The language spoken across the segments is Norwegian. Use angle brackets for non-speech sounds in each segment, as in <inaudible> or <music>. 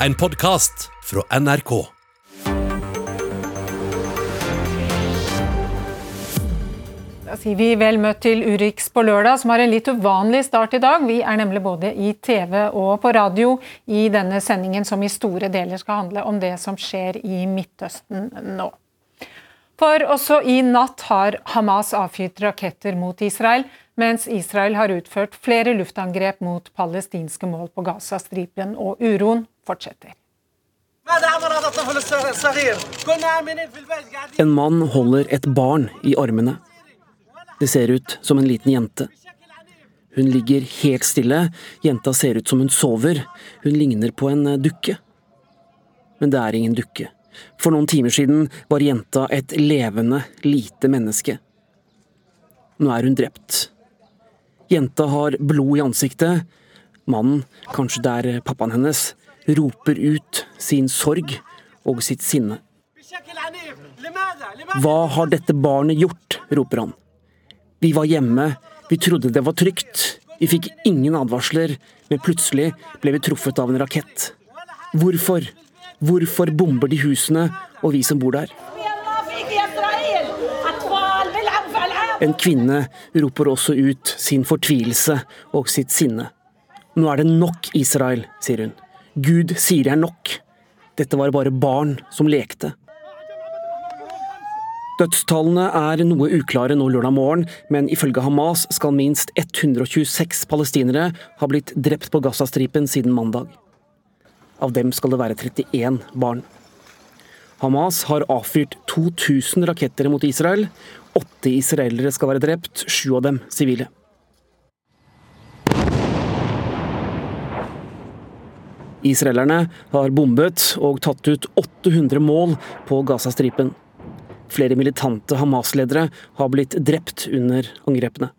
en podkast fra NRK. Da sier vi vel møtt til Urix på lørdag, som har en litt uvanlig start i dag. Vi er nemlig både i TV og på radio i denne sendingen, som i store deler skal handle om det som skjer i Midtøsten nå. For også i natt har Hamas avfyrt raketter mot Israel, mens Israel har utført flere luftangrep mot palestinske mål på Gazastripen, og uroen fortsetter. En mann holder et barn i armene. Det ser ut som en liten jente. Hun ligger helt stille, jenta ser ut som hun sover, hun ligner på en eh, dukke. Men det er ingen dukke. For noen timer siden var jenta et levende, lite menneske. Nå er hun drept. Jenta har blod i ansiktet. Mannen, kanskje det er pappaen hennes, roper ut sin sorg og sitt sinne. Hva har dette barnet gjort? roper han. Vi var hjemme, vi trodde det var trygt. Vi fikk ingen advarsler, men plutselig ble vi truffet av en rakett. Hvorfor? Hvorfor bomber de husene og vi som bor der? En kvinne roper også ut sin fortvilelse og sitt sinne. Nå er det nok, Israel, sier hun. Gud sier er nok. Dette var bare barn som lekte. Dødstallene er noe uklare nå lørdag morgen, men ifølge Hamas skal minst 126 palestinere ha blitt drept på Gazastripen siden mandag. Av dem skal det være 31 barn. Hamas har avfyrt 2000 raketter mot Israel. Åtte israelere skal være drept, sju av dem sivile. Israelerne har bombet og tatt ut 800 mål på Gazastripen. Flere militante Hamas-ledere har blitt drept under angrepene.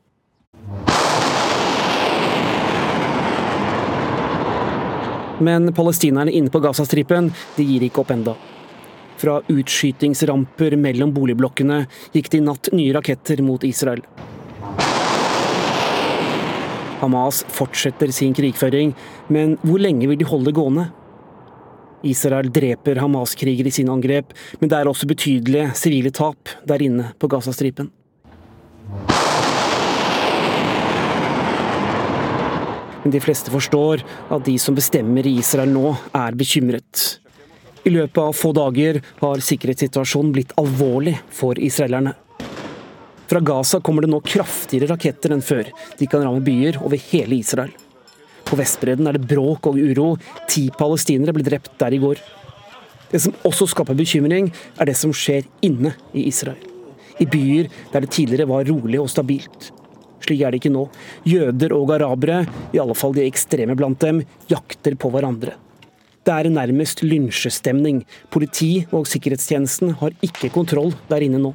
Men palestinerne inne på Gazastripen gir ikke opp enda. Fra utskytingsramper mellom boligblokkene gikk det i natt nye raketter mot Israel. Hamas fortsetter sin krigføring, men hvor lenge vil de holde det gående? Israel dreper Hamas-krigere i sine angrep, men det er også betydelige sivile tap der inne på Gazastripen. Men de fleste forstår at de som bestemmer i Israel nå, er bekymret. I løpet av få dager har sikkerhetssituasjonen blitt alvorlig for israelerne. Fra Gaza kommer det nå kraftigere raketter enn før. De kan ramme byer over hele Israel. På Vestbredden er det bråk og uro. Ti palestinere ble drept der i går. Det som også skaper bekymring, er det som skjer inne i Israel. I byer der det tidligere var rolig og stabilt. Slik er det ikke nå. Jøder og arabere, i alle fall de ekstreme blant dem, jakter på hverandre. Det er nærmest lynsjestemning. Politi og sikkerhetstjenesten har ikke kontroll der inne nå.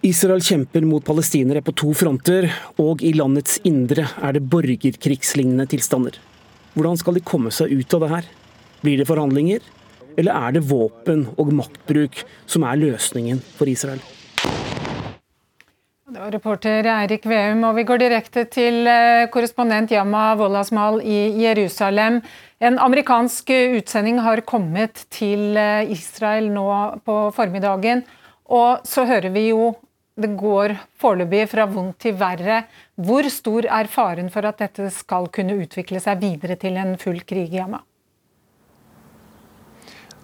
Israel kjemper mot palestinere på to fronter, og i landets indre er det borgerkrigslignende tilstander. Hvordan skal de komme seg ut av det her? Blir det forhandlinger? Eller er det våpen og maktbruk som er løsningen for Israel? Det var reporter Eirik Veum, og vi går direkte til eh, korrespondent Yama Wolasmal i Jerusalem. En amerikansk utsending har kommet til eh, Israel nå på formiddagen. Og så hører vi jo det går foreløpig fra vondt til verre. Hvor stor er faren for at dette skal kunne utvikle seg videre til en full krig i Hama?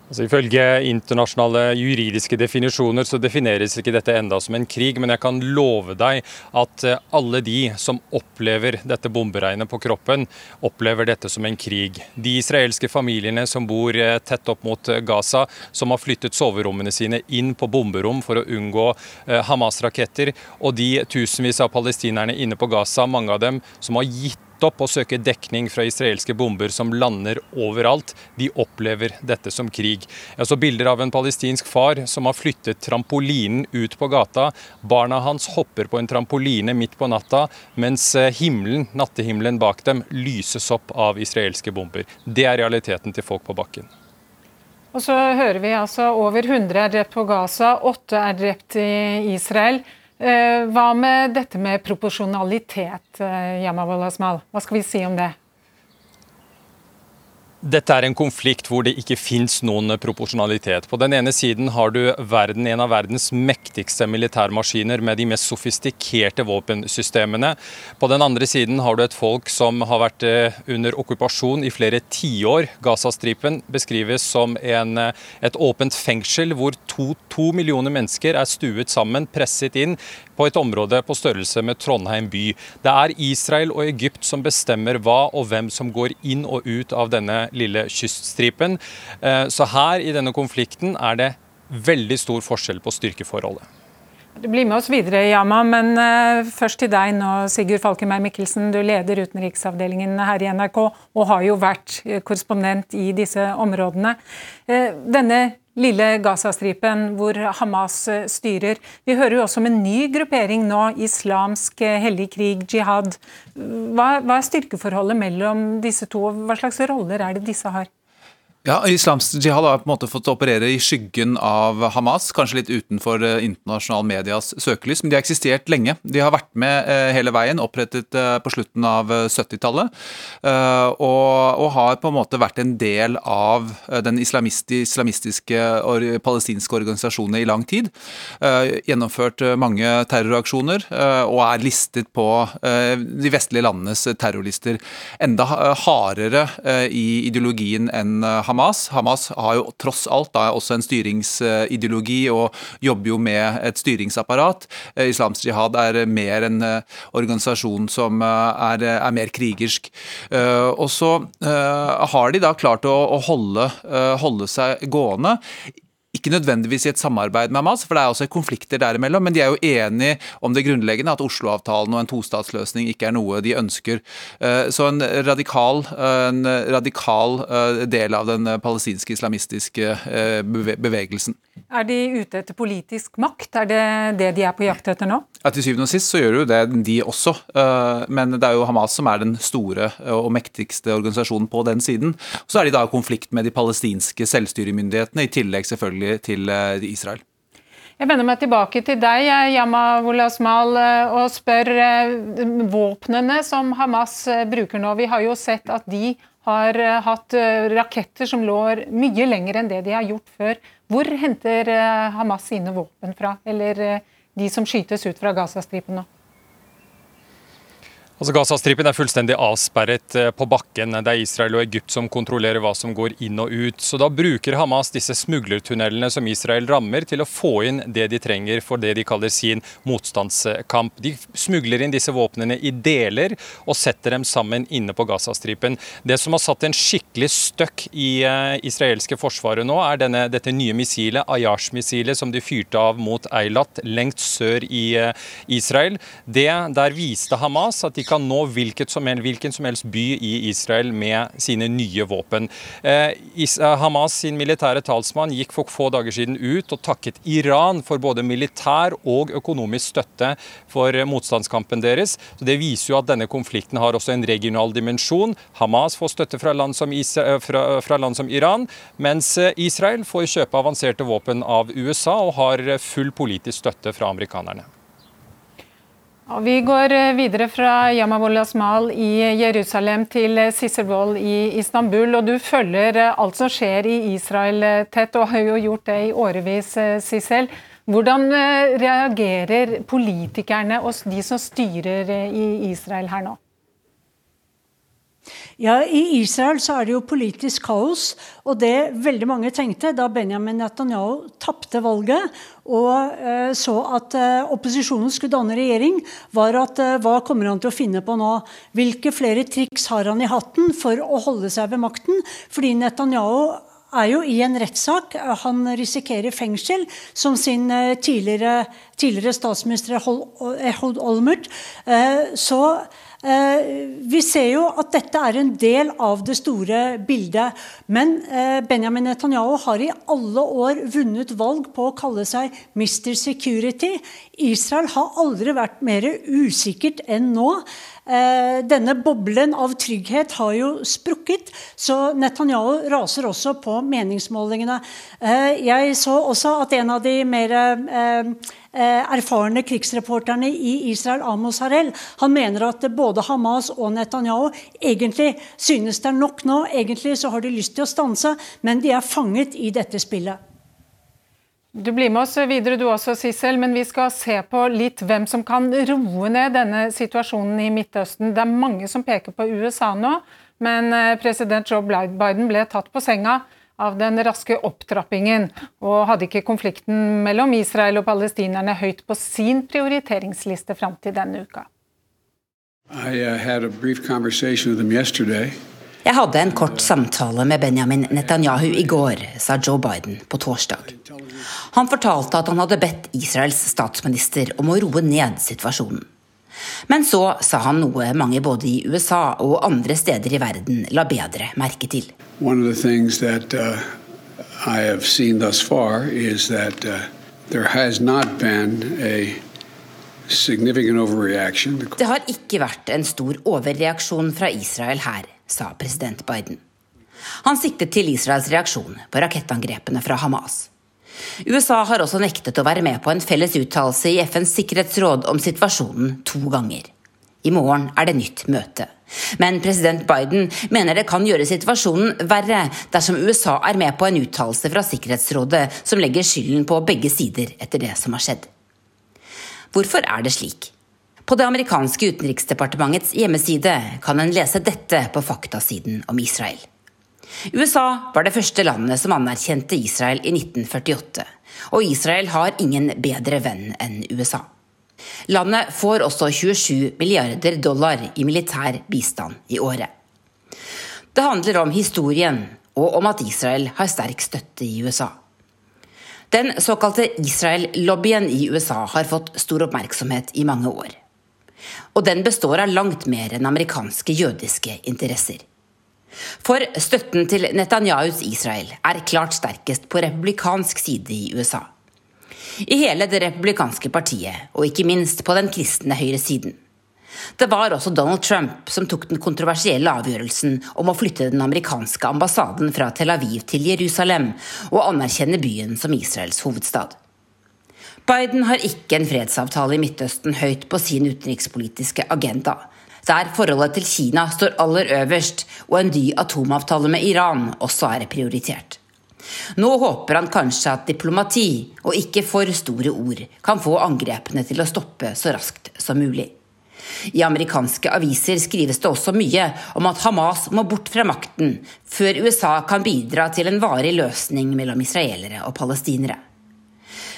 Altså, ifølge internasjonale juridiske definisjoner så defineres ikke dette enda som en krig, men jeg kan love deg at eh, alle de som opplever dette bomberegnet på kroppen, opplever dette som en krig. De israelske familiene som bor eh, tett opp mot eh, Gaza, som har flyttet soverommene sine inn på bomberom for å unngå Hamas-raketter, og de tusenvis av palestinerne inne på Gaza, mange av dem som har gitt opp å søke dekning fra israelske bomber som lander overalt. De opplever dette som krig. Jeg så bilder av en palestinsk far som har flyttet trampolinen ut på gata. Barna hans hopper på en trampoline midt på natta, mens eh, himmelen, nattehimmelen bak dem lyses opp av israelske bomber. Det er realiteten til folk på bakken. Og så hører vi altså over 100 er drept på Gaza, åtte er drept i Israel. Eh, hva med dette med proporsjonalitet, Yamaval eh, Asmal? Hva skal vi si om det? Dette er en konflikt hvor det ikke fins noen proporsjonalitet. På den ene siden har du verden, en av verdens mektigste militærmaskiner med de mest sofistikerte våpensystemene. På den andre siden har du et folk som har vært eh, under okkupasjon i flere tiår. Gazastripen beskrives som en, eh, et åpent fengsel hvor to, to millioner mennesker er stuet sammen, presset inn på et område på størrelse med Trondheim by. Det er Israel og Egypt som bestemmer hva og hvem som går inn og ut av denne lille kyststripen. Eh, så her i denne konflikten er det veldig stor forskjell på styrkeforholdet. Du blir med oss videre, Yama, men uh, først til deg nå, Sigurd Falkenberg Mikkelsen. Du leder utenriksavdelingen her i NRK og har jo vært eh, korrespondent i disse områdene. Denne lille Gazastripen hvor Hamas styrer. Vi hører jo også om en ny gruppering nå, islamsk hellig krig, jihad. Hva, hva er styrkeforholdet mellom disse to, og hva slags roller er det disse har? Ja, Islamsk jihad har på en måte fått operere i skyggen av Hamas, kanskje litt utenfor eh, internasjonal medias søkelys, men de har eksistert lenge. De har vært med eh, hele veien, opprettet eh, på slutten av 70-tallet, og, og, har på en måte vært en del av den islamistiske og palestinske organisasjonen i lang tid. Gjennomført mange terroraksjoner og er listet på de vestlige landenes terrorlister. Enda hardere i ideologien enn Hamas Hamas. Hamas har jo tross alt da også en styringsideologi og jobber jo med et styringsapparat. Eh, Islamsk jihad er mer en eh, organisasjon som eh, er, er mer krigersk. Og så har de da klart å, å holde, holde seg gående ikke nødvendigvis i et samarbeid med Hamas, for det er også konflikter derimellom, men de er jo enige om det grunnleggende, at Oslo-avtalen og en tostatsløsning ikke er noe de ønsker. Eh, så en radikal, en radikal eh, del av den palestinske islamistiske eh, bevegelsen. Er de ute etter politisk makt? Er det det de er på jakt etter nå? Ja, Til syvende og sist så gjør jo det de også, men det er jo Hamas som er den store og mektigste organisasjonen på den siden. Så er de da i konflikt med de palestinske selvstyremyndighetene, i tillegg selvfølgelig selvfølgelig til eh, Israel. Jeg vender meg tilbake til deg, Yama Wolasmal, eh, og spør eh, våpnene som Hamas bruker nå. Vi har jo sett at de har hatt raketter som lå mye lenger enn det de har gjort før. Hvor henter Hamas sine våpen fra, eller de som skytes ut fra Gazastripen nå? Altså Gazastripen er fullstendig avsperret eh, på bakken. Det er Israel og Egypt som kontrollerer hva som går inn og ut. Så Da bruker Hamas disse smuglertunnelene som Israel rammer, til å få inn det de trenger for det de kaller sin motstandskamp. De smugler inn disse våpnene i deler og setter dem sammen inne på Gazastripen. Det som har satt en skikkelig støkk i uh, israelske forsvaret nå, er denne, dette nye missilet, Ayash-missilet, som de fyrte av mot Eilat lengt sør i uh, Israel. Det, der viste Hamas at de kan nå som helst, hvilken som helst by i Israel med sine nye våpen. Eh, eh, Hamas sin militære talsmann gikk for få dager siden ut og takket Iran for både militær og økonomisk støtte for motstandskampen deres. Så Det viser jo at denne konflikten har også en regional dimensjon. Hamas får støtte fra land som, Israel, eh, fra, fra land som Iran, mens Israel får kjøpe avanserte våpen av USA og har full politisk støtte fra amerikanerne. Vi går eh, videre fra Yamabol Asmal i Jerusalem til eh, Sissel Wold i Istanbul. og Du følger eh, alt som skjer i Israel tett, og har jo gjort det i årevis. Sissel. Hvordan reagerer politikerne og de som styrer i Israel her nå? Ja, I Israel så er det jo politisk kaos. Og det veldig mange tenkte da Benjamin Netanyahu tapte valget og eh, så at eh, opposisjonen skulle danne regjering, var at eh, hva kommer han til å finne på nå? Hvilke flere triks har han i hatten for å holde seg ved makten? Fordi Netanyahu er jo i en rettssak. Han risikerer fengsel, som sin eh, tidligere, tidligere statsminister Ehud Olmert. Eh, så Eh, vi ser jo at dette er en del av det store bildet. Men eh, Benjamin Netanyahu har i alle år vunnet valg på å kalle seg Mr. Security. Israel har aldri vært mer usikkert enn nå. Eh, denne boblen av trygghet har jo sprukket, så Netanyahu raser også på meningsmålingene. Jeg så også at en av de mer erfarne krigsreporterne i Israel, Amos Harel, han mener at både Hamas og Netanyahu egentlig synes det er nok nå. Egentlig så har de lyst til å stanse, men de er fanget i dette spillet. Du blir med oss videre du også, Sissel, men vi skal se på litt hvem som kan roe ned denne situasjonen i Midtøsten. Det er mange som peker på USA nå, men eh, president Joe Biden ble tatt på senga av den raske opptrappingen, og hadde ikke konflikten mellom Israel og palestinerne høyt på sin prioriteringsliste fram til denne uka. I uh, had a brief conversation with him yesterday. Jeg hadde en kort samtale med Benjamin Netanyahu i går, sa Joe Biden på torsdag. Han fortalte at han hadde bedt Israels statsminister om å roe ned situasjonen. Men så sa han noe mange både i USA og andre steder i verden la bedre merke til. That uh, far is that uh, there has not been a det har ikke vært en stor overreaksjon fra Israel her, sa president Biden. Han siktet til Israels reaksjon på rakettangrepene fra Hamas. USA har også nektet å være med på en felles uttalelse i FNs sikkerhetsråd om situasjonen to ganger. I morgen er det nytt møte. Men president Biden mener det kan gjøre situasjonen verre dersom USA er med på en uttalelse fra Sikkerhetsrådet som legger skylden på begge sider etter det som har skjedd. Hvorfor er det slik? På det amerikanske utenriksdepartementets hjemmeside kan en lese dette på faktasiden om Israel. USA var det første landet som anerkjente Israel i 1948, og Israel har ingen bedre venn enn USA. Landet får også 27 milliarder dollar i militær bistand i året. Det handler om historien og om at Israel har sterk støtte i USA. Den såkalte Israel-lobbyen i USA har fått stor oppmerksomhet i mange år. Og den består av langt mer enn amerikanske jødiske interesser. For støtten til Netanyahus Israel er klart sterkest på republikansk side i USA. I hele det republikanske partiet, og ikke minst på den kristne høyresiden. Det var også Donald Trump som tok den kontroversielle avgjørelsen om å flytte den amerikanske ambassaden fra Tel Aviv til Jerusalem og anerkjenne byen som Israels hovedstad. Biden har ikke en fredsavtale i Midtøsten høyt på sin utenrikspolitiske agenda, der forholdet til Kina står aller øverst og en ny atomavtale med Iran også er prioritert. Nå håper han kanskje at diplomati, og ikke for store ord, kan få angrepene til å stoppe så raskt som mulig. I amerikanske aviser skrives det også mye om at Hamas må bort fra makten før USA kan bidra til en varig løsning mellom israelere og palestinere.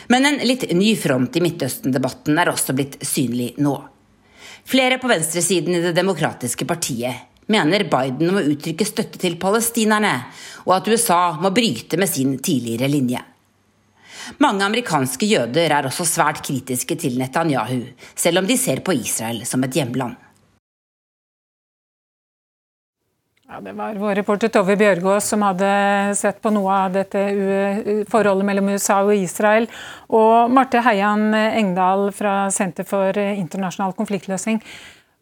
Men en litt ny front i Midtøsten-debatten er også blitt synlig nå. Flere på venstresiden i Det demokratiske partiet mener Biden må uttrykke støtte til palestinerne, og at USA må bryte med sin tidligere linje. Mange amerikanske jøder er også svært kritiske til Netanyahu, selv om de ser på Israel som et hjemland. Ja, det var vår reporter Tove Bjørgaas som hadde sett på noe av dette forholdet mellom USA og Israel. Og Marte Heian Engdahl fra Senter for internasjonal konfliktløsning.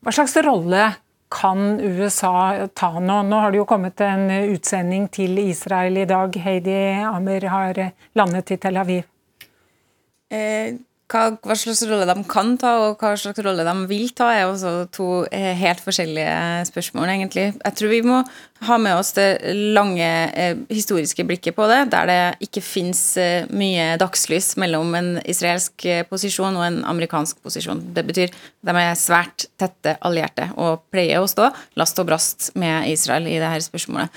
Hva slags rolle kan USA ta nå? Nå har det jo kommet en utsending til Israel i dag. Heidi Amer har landet i Tel Aviv. Eh, hva, hva, slags rolle de kan ta, og hva slags rolle de vil ta, er også to eh, helt forskjellige spørsmål, egentlig. Jeg tror vi må ha med oss det lange eh, historiske blikket på det, der det ikke fins eh, mye dagslys mellom en israelsk eh, posisjon og en amerikansk posisjon. Det betyr de er svært tette allierte og pleier å stå last og brast med Israel i dette spørsmålet.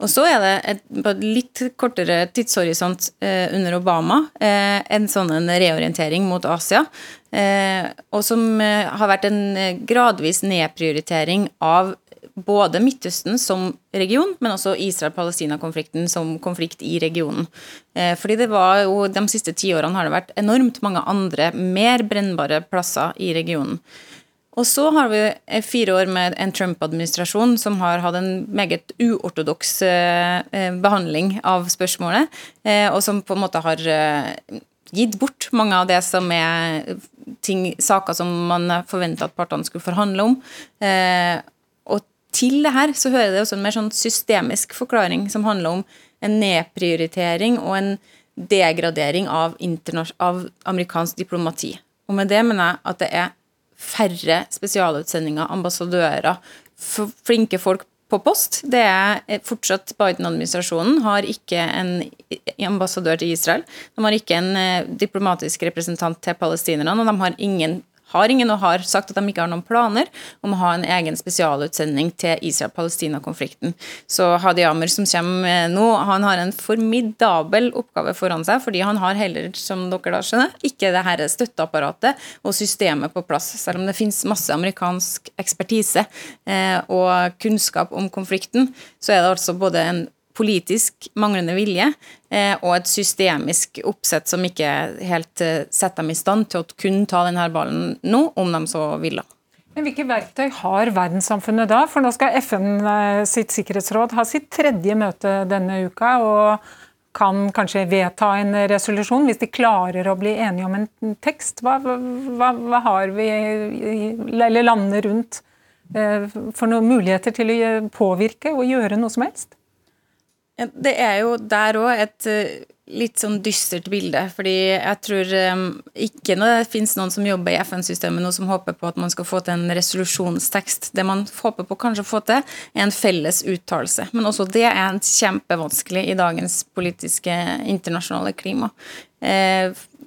Og så er det et, på et litt kortere tidshorisont eh, under Obama eh, en sånn en reorientering mot Asia. Eh, og som eh, har vært en eh, gradvis nedprioritering av både Midtøsten som region, men også Israel-Palestina-konflikten som konflikt i regionen. Eh, fordi det var jo De siste tiårene har det vært enormt mange andre, mer brennbare plasser i regionen. Og så har vi fire år med en Trump-administrasjon som har hatt en meget uortodoks eh, eh, behandling av spørsmålet, eh, og som på en måte har gitt bort mange av det som er ting, saker som man forventa at partene skulle forhandle om. Og til det her så hører det også en mer sånn systemisk forklaring som handler om en nedprioritering og en degradering av, av amerikansk diplomati. Og med det mener jeg at det er færre spesialutsendinger, ambassadører, flinke folk på post. Det er fortsatt Biden-administrasjonen har ikke en ambassadør til Israel. De har ikke en eh, diplomatisk representant til palestinerne, og de har ingen har ingen og har sagt at de ikke har noen planer om å ha en egen spesialutsending til Israel-Palestina-konflikten. Så Hadi Amr som kommer nå, han har en formidabel oppgave foran seg, fordi han har heller, som dere da skjønner, ikke det her støtteapparatet og systemet på plass. Selv om det finnes masse amerikansk ekspertise eh, og kunnskap om konflikten, så er det altså både en politisk manglende vilje eh, og et systemisk oppsett som ikke helt eh, setter dem i stand til å kunne ta denne ballen nå, om de så ville. Men Hvilke verktøy har verdenssamfunnet da? For nå skal FN eh, sitt sikkerhetsråd ha sitt tredje møte denne uka. og kan kanskje vedta en resolusjon hvis de klarer å bli enige om en tekst. Hva, hva, hva har vi, eller landene rundt, for noen muligheter til å påvirke og gjøre noe som helst? Det er jo der òg et eh, litt sånn dystert bilde. Fordi jeg tror um, ikke når det finnes noen som jobber i FN-systemet nå som håper på at man skal få til en resolusjonstekst. Det man håper på kanskje å få til, er en felles uttalelse. Men også det er kjempevanskelig i dagens politiske internasjonale klima.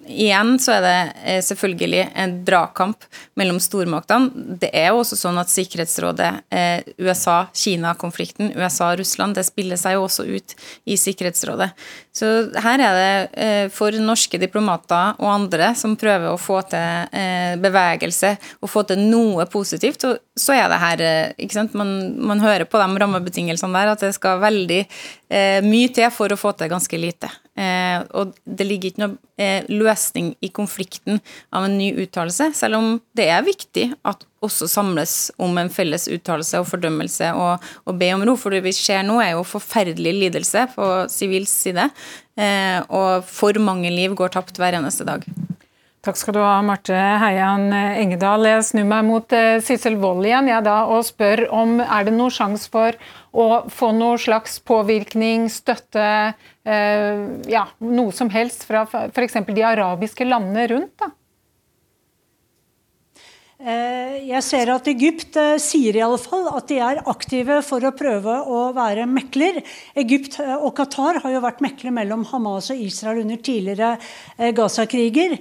Igjen så er det eh, selvfølgelig en dragkamp mellom stormaktene. Det er jo også sånn at Sikkerhetsrådet, eh, USA-Kina-konflikten, USA-Russland, det spiller seg jo også ut i Sikkerhetsrådet. Så her er det eh, for norske diplomater og andre som prøver å få til bevegelse og få til noe positivt, så er det her ikke sant? Man, man hører på de rammebetingelsene der at det skal veldig mye til for å få til ganske lite. og det ligger ikke noe løsning i konflikten av en ny uttalelse, selv om det er viktig at også samles om en felles uttalelse og fordømmelse og, og, be om ro. For det vi ser nå, er jo forferdelig lidelse på sivil side, eh, og for mange liv går tapt hver eneste dag. Takk skal du ha, Marte Heian Engedal. Jeg snur meg mot uh, Sissel Wold igjen ja, da, og spør om er det noen sjanse for å få noe slags påvirkning, støtte, eh, ja, noe som helst fra f.eks. de arabiske landene rundt? da? Eh, jeg ser at Egypt eh, sier i alle fall at de er aktive for å prøve å være mekler. Egypt eh, og Qatar har jo vært mekler mellom Hamas og Israel under tidligere Gaza-kriger.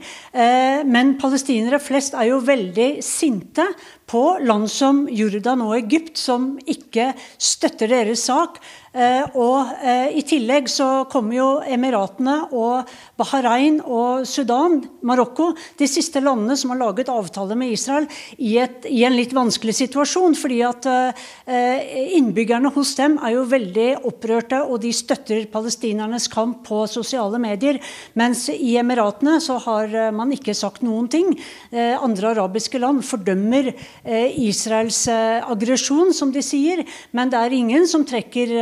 Men palestinere flest er jo veldig sinte på land som Jordan og Egypt, som ikke støtter deres sak. Eh, og eh, I tillegg så kommer jo Emiratene og Bahrain og Sudan, Marokko, de siste landene som har laget avtale med Israel, i, et, i en litt vanskelig situasjon. fordi at eh, innbyggerne hos dem er jo veldig opprørte, og de støtter palestinernes kamp på sosiale medier. Mens i Emiratene så har man ikke sagt noen ting. Andre arabiske land fordømmer Israels aggresjon, som de sier, men det er ingen som trekker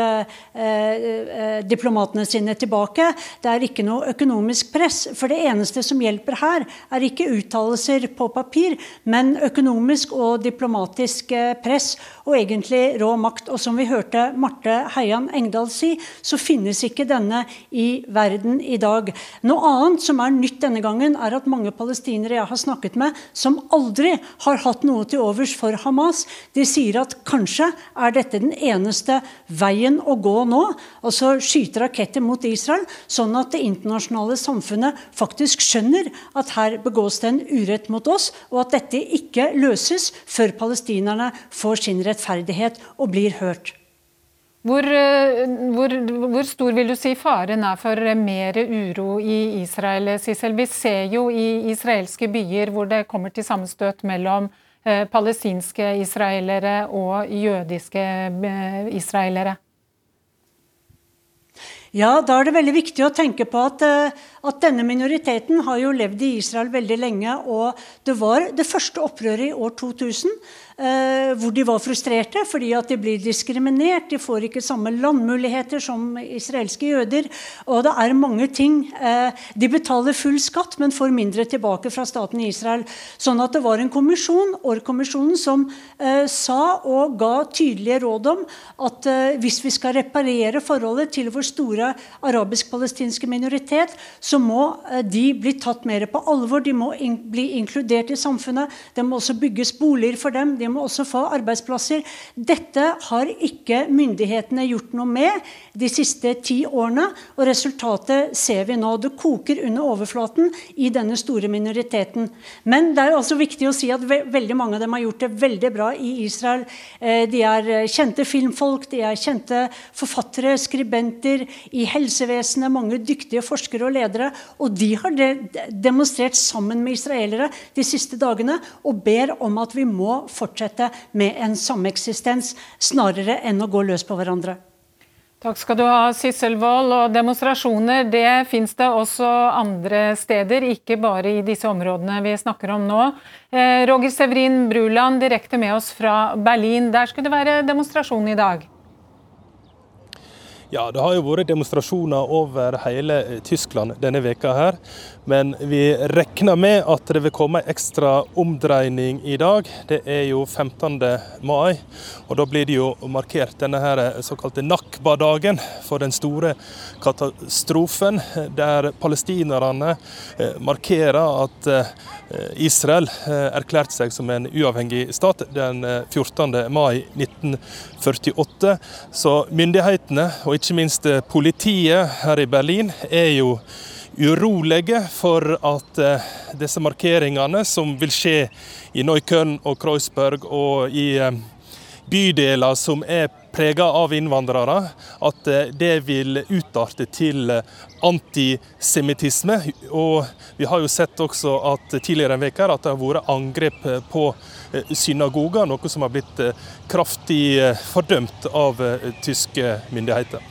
diplomatene sine tilbake. Det er ikke noe økonomisk press. For det eneste som hjelper her, er ikke uttalelser på papir, men økonomisk og diplomatisk eh, press og egentlig rå makt. Og som vi hørte Marte Heian Engdahl si, så finnes ikke denne i verden i dag. Noe annet som er nytt denne gangen, er at mange palestinere jeg har snakket med, som aldri har hatt noe til overs for Hamas, de sier at kanskje er dette den eneste veien å gå nå. Altså skyte raketter mot Israel, sånn at det internasjonale samfunnet faktisk skjønner at her begås det en urett mot oss, og at dette ikke løses før palestinerne får sin rettferdighet og blir hørt. Hvor, eh, hvor, hvor, stor vil du si faren er for mer uro i Israel, Sissel? Vi ser jo i israelske byer hvor det kommer til sammenstøt mellom eh, palestinske israelere og jødiske eh, israelere. Ja, da er det veldig viktig å tenke på at, eh, at, denne minoriteten har jo levd i Israel veldig lenge. Og det var det første opprøret i år 2000 Eh, hvor de var frustrerte fordi at de blir diskriminert. De får ikke samme landmuligheter som israelske jøder. Og det er mange ting. Eh, de betaler full skatt, men får mindre tilbake fra staten Israel. Sånn at det var en kommisjon, Orr-kommisjonen, som eh, sa og ga tydelige råd om at hvis vi skal reparere forholdet til vår store arabisk-palestinske minoritet, så må eh, de bli tatt mer på alvor. De må in bli inkludert i samfunnet. Det må også bygges boliger for dem. De må også få arbeidsplasser. Dette har ikke myndighetene gjort noe med de siste ti årene, og resultatet ser vi nå. Det koker under overflaten i denne store minoriteten. Men det er også viktig å si at ve veldig mange av dem har gjort det veldig bra i Israel. Eh, de er eh, kjente filmfolk, de er kjente forfattere, skribenter i helsevesenet, mange dyktige forskere og ledere. Og de har de demonstrert sammen med israelere de siste dagene og ber om at vi må fortsette med en sameksistens snarere enn å gå løs på hverandre. Takk skal du ha, Sissel Wold. Og demonstrasjoner det fins det også andre steder, ikke bare i disse områdene vi snakker om nå. Eh, Roger Severin Bruland, direkte med oss fra Berlin. Der skulle det være demonstrasjon i dag? Ja, det har jo vært demonstrasjoner over hele Tyskland denne veka her. Men vi regner med at det vil komme en ekstra omdreining i dag. Det er jo 15. mai, og da blir det jo markert denne her såkalte Nakba-dagen for den store katastrofen, der palestinerne eh, markerer at eh, Israel eh, erklærte seg som en uavhengig stat den 14. mai 1948. Så myndighetene, og ikke minst politiet her i Berlin, er jo urolige for at eh, disse markeringene som vil skje i Neukölln og Kreuzberg og i eh, bydeler som er prega av innvandrere, at eh, det vil utarte til antisemittisme. Og vi har jo sett også at tidligere en uke at det har vært angrep på synagoger, noe som har blitt kraftig fordømt av tyske myndigheter.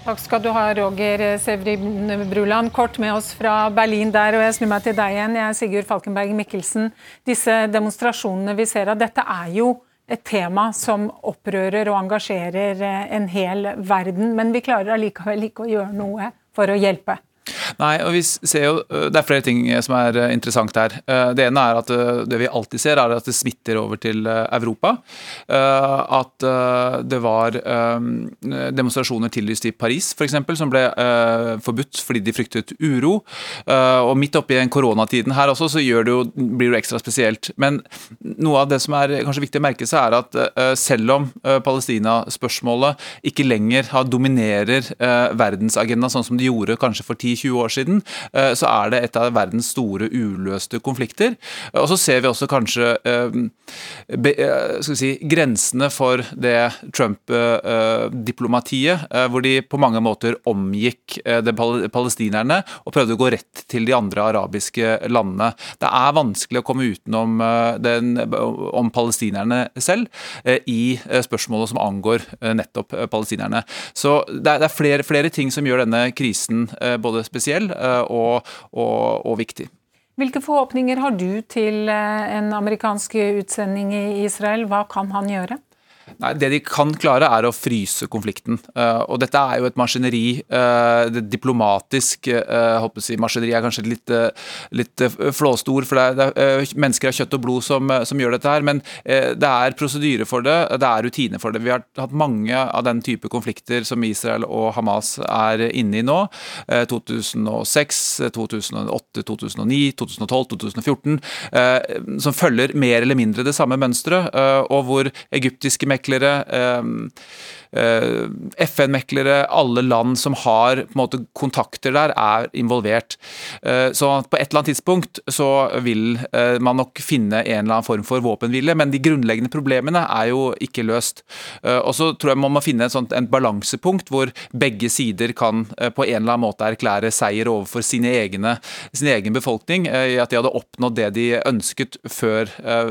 Takk skal du ha, Roger Sevrin Bruland. Kort med oss fra Berlin der, og jeg snur meg til deg igjen. Jeg er Sigurd Falkenberg Mikkelsen. Disse demonstrasjonene vi ser av, dette er jo et tema som opprører og engasjerer en hel verden. Men vi klarer allikevel ikke å gjøre noe for å hjelpe. Nei, og vi ser jo, øh, Det er flere ting som er øh, interessant her. Øh, det ene er at det vi alltid ser, er at det smitter over til Europa. At det var demonstrasjoner tillyst i Paris f.eks. som ble forbudt fordi de fryktet uro. Og midt oppi den koronatiden her også, så det jo, blir det ekstra spesielt. Men noe av det som er kanskje viktig å merke seg, er at selv om Palestina-spørsmålet ikke lenger dominerer verdensagendaen sånn som det gjorde kanskje for 10-20 år siden, eh, så er det et av verdens store uløste konflikter. Og så ser vi også kanskje eh, eh, si, grensene for det Trump-diplomatiet, hvor de på mange måter omgikk de palestinerne og prøvde å gå rett til de andre arabiske landene. Det er vanskelig å komme utenom den, om palestinerne selv i spørsmålet som angår nettopp palestinerne. Så det er flere, flere ting som gjør denne krisen både spesiell eh, og, og, og viktig. Hvilke forhåpninger har du til eh, en amerikansk utsending i Israel? Hva kan han gjøre? Nei, Det de kan klare, er å fryse konflikten. Uh, og dette er jo et maskineri. Uh, det diplomatisk uh, si, maskineri er kanskje litt, litt flåstor, for det er, det er, mennesker av kjøtt og blod som, som gjør dette her. Men det er prosedyre for det, det er rutine for det. Vi har hatt mange av den type konflikter som Israel og Hamas er inne i nå. 2006, 2008, 2009, 2012, 2014. som følger mer eller mindre det samme mønsteret, og hvor egyptiske meklere meklere, Eh, FN-meklere, alle land som har måte, kontakter der, er involvert. Eh, så på et eller annet tidspunkt så vil eh, man nok finne en eller annen form for våpenhvile, men de grunnleggende problemene er jo ikke løst. Og så tror jeg man må finne et balansepunkt hvor begge sider kan på en eller annen måte erklære seier overfor sine egne, sin egen befolkning, i at de hadde oppnådd det de ønsket før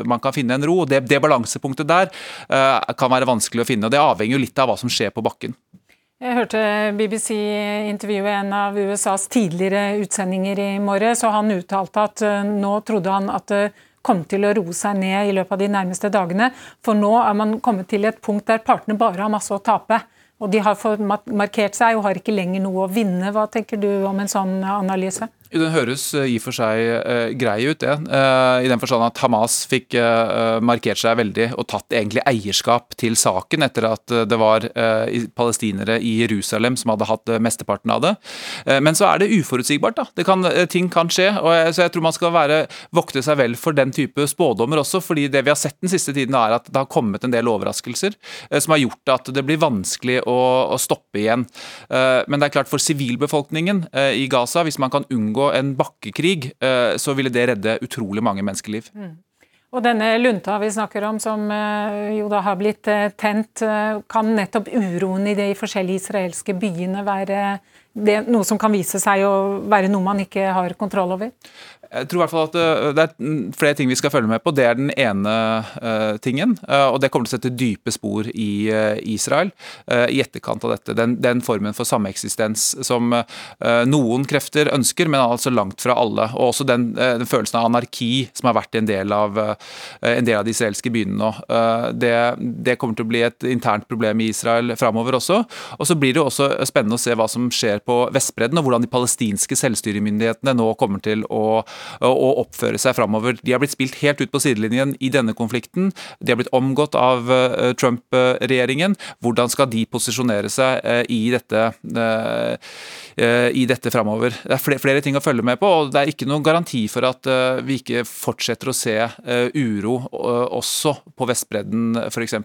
man kan finne en ro. Det, det balansepunktet der kan være vanskelig å finne, og det avhenger jo litt av hva som skjer på bakken. Jeg hørte BBC intervjue en av USAs tidligere utsendinger i morges, og han uttalte at eh, nå trodde han at det kom til å roe seg ned i løpet av de nærmeste dagene. For nå er man kommet til et punkt der partene bare har masse å tape. Og de har markert seg og har ikke lenger noe å vinne. Hva tenker du om en sånn analyse? Den høres eh, i og for seg uh, grei ut, det. Uh, I den forstand at Hamas fikk uh, markert seg veldig og tatt egentlig eierskap til saken etter at det var palestinere i Jerusalem som hadde hatt mesteparten av det. men så er det uforutsigbart. da. Kan, ting kan skje. og jeg, så jeg tror man skal være, vokte seg vel for den type spådommer også. fordi det vi har sett den siste tiden er at det har kommet en del overraskelser som har gjort at det blir vanskelig å, å stoppe igjen. men det er klart for sivilbefolkningen i Gaza, hvis man kan unngå unngå en bakkekrig, eh, så ville det redde utrolig mange menneskeliv. Mm. Og denne lunta vi snakker om, som eh, jo da har blitt eh, tent, kan nettopp uroen i de forskjellige israelske byene være det, noe som kan vise seg å være noe man ikke har kontroll over? Jeg tror i hvert fall at eh, Det er flere ting vi skal følge med på. Det er den ene uh, tingen. Uh, og Det kommer til å sette dype spor i uh, Israel i etterkant av dette. Den, den formen for sameksistens som noen krefter ønsker, men altså langt fra alle. Og også den, den følelsen av anarki som har vært en del av, en del av de israelske byene nå. Det, det, kommer til å bli et internt problem i Israel framover også. Og så blir det også spennende å se hva som skjer på Vestbredden, og hvordan de palestinske selvstyremyndighetene nå kommer til å å oppføre seg framover. De har blitt spilt helt ut på sidelinjen i denne konflikten. De har blitt omgått av eh, Trump-regjeringen. Hvordan skal de posisjonere seg eh, i dette, eh, i dette framover? Det er flere ting å følge med på, og det er ikke noen garanti for at vi ikke fortsetter å se uro også på Vestbredden f.eks.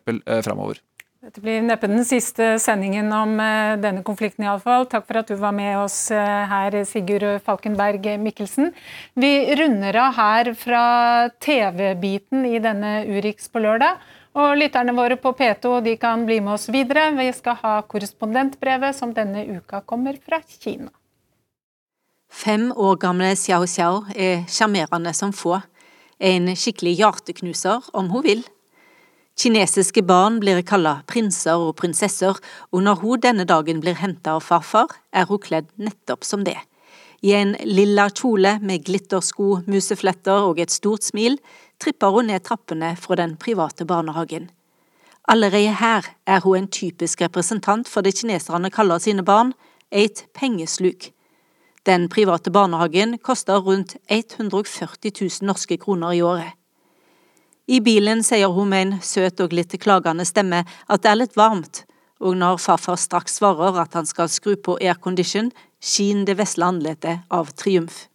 framover. Dette blir neppe den siste sendingen om uh, denne konflikten, iallfall. Takk for at du var med oss uh, her, Sigurd Falkenberg Mikkelsen. Vi runder av her fra TV-biten i denne Urix på lørdag. Og lytterne våre på P2 de kan bli med oss videre. Vi skal ha korrespondentbrevet, som denne uka kommer fra Kina. Fem år gamle Xiao Xiao er sjarmerende som få. En skikkelig hjerteknuser, om hun vil. Kinesiske barn blir kalla prinser og prinsesser, og når hun denne dagen blir henta av farfar, er hun kledd nettopp som det. I en lilla kjole med glittersko, musefletter og et stort smil tripper hun ned trappene fra den private barnehagen. Allerede her er hun en typisk representant for det kineserne kaller sine barn, et pengesluk. Den private barnehagen koster rundt 140 000 norske kroner i året. I bilen sier hun med en søt og litt klagende stemme at det er litt varmt, og når farfar straks svarer at han skal skru på aircondition, skinner det vesle andletet av triumf.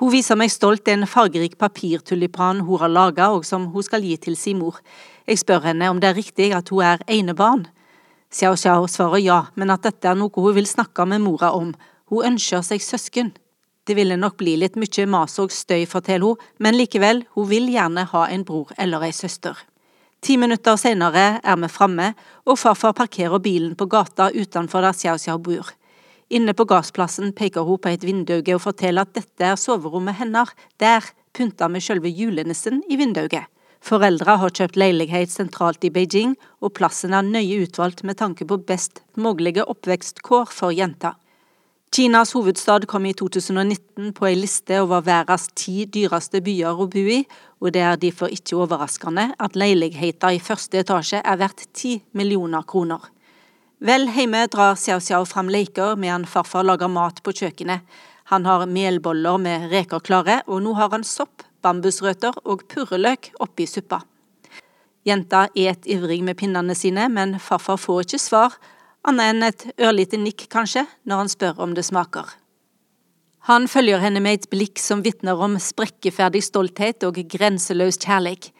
Hun viser meg stolt en fargerik papirtulipan hun har laga og som hun skal gi til sin mor. Jeg spør henne om det er riktig at hun er enebarn. Xiao Xiao svarer ja, men at dette er noe hun vil snakke med mora om. Hun ønsker seg søsken. Det ville nok bli litt mye mas og støy, forteller hun, men likevel, hun vil gjerne ha en bror eller ei søster. Ti minutter senere er vi framme, og farfar parkerer bilen på gata utenfor der Xiao Xiao bor. Inne på gassplassen peker hun på et vindauge og forteller at dette er soverommet hennes. Der pynta med selve julenissen i vinduet. Foreldra har kjøpt leilighet sentralt i Beijing, og plassen er nøye utvalgt med tanke på best mulige oppvekstkår for jenta. Kinas hovedstad kom i 2019 på ei liste over verdens ti dyreste byer å bo i, og det er derfor ikke overraskende at leiligheter i første etasje er verdt ti millioner kroner. Vel hjemme drar Xiao Xiao fram leker medan farfar lager mat på kjøkkenet. Han har melboller med reker klare, og nå har han sopp, bambusrøtter og purreløk oppi suppa. Jenta et ivrig med pinnene sine, men farfar får ikke svar, annet enn et ørlite nikk, kanskje, når han spør om det smaker. Han følger henne med et blikk som vitner om sprekkeferdig stolthet og grenseløs kjærlighet.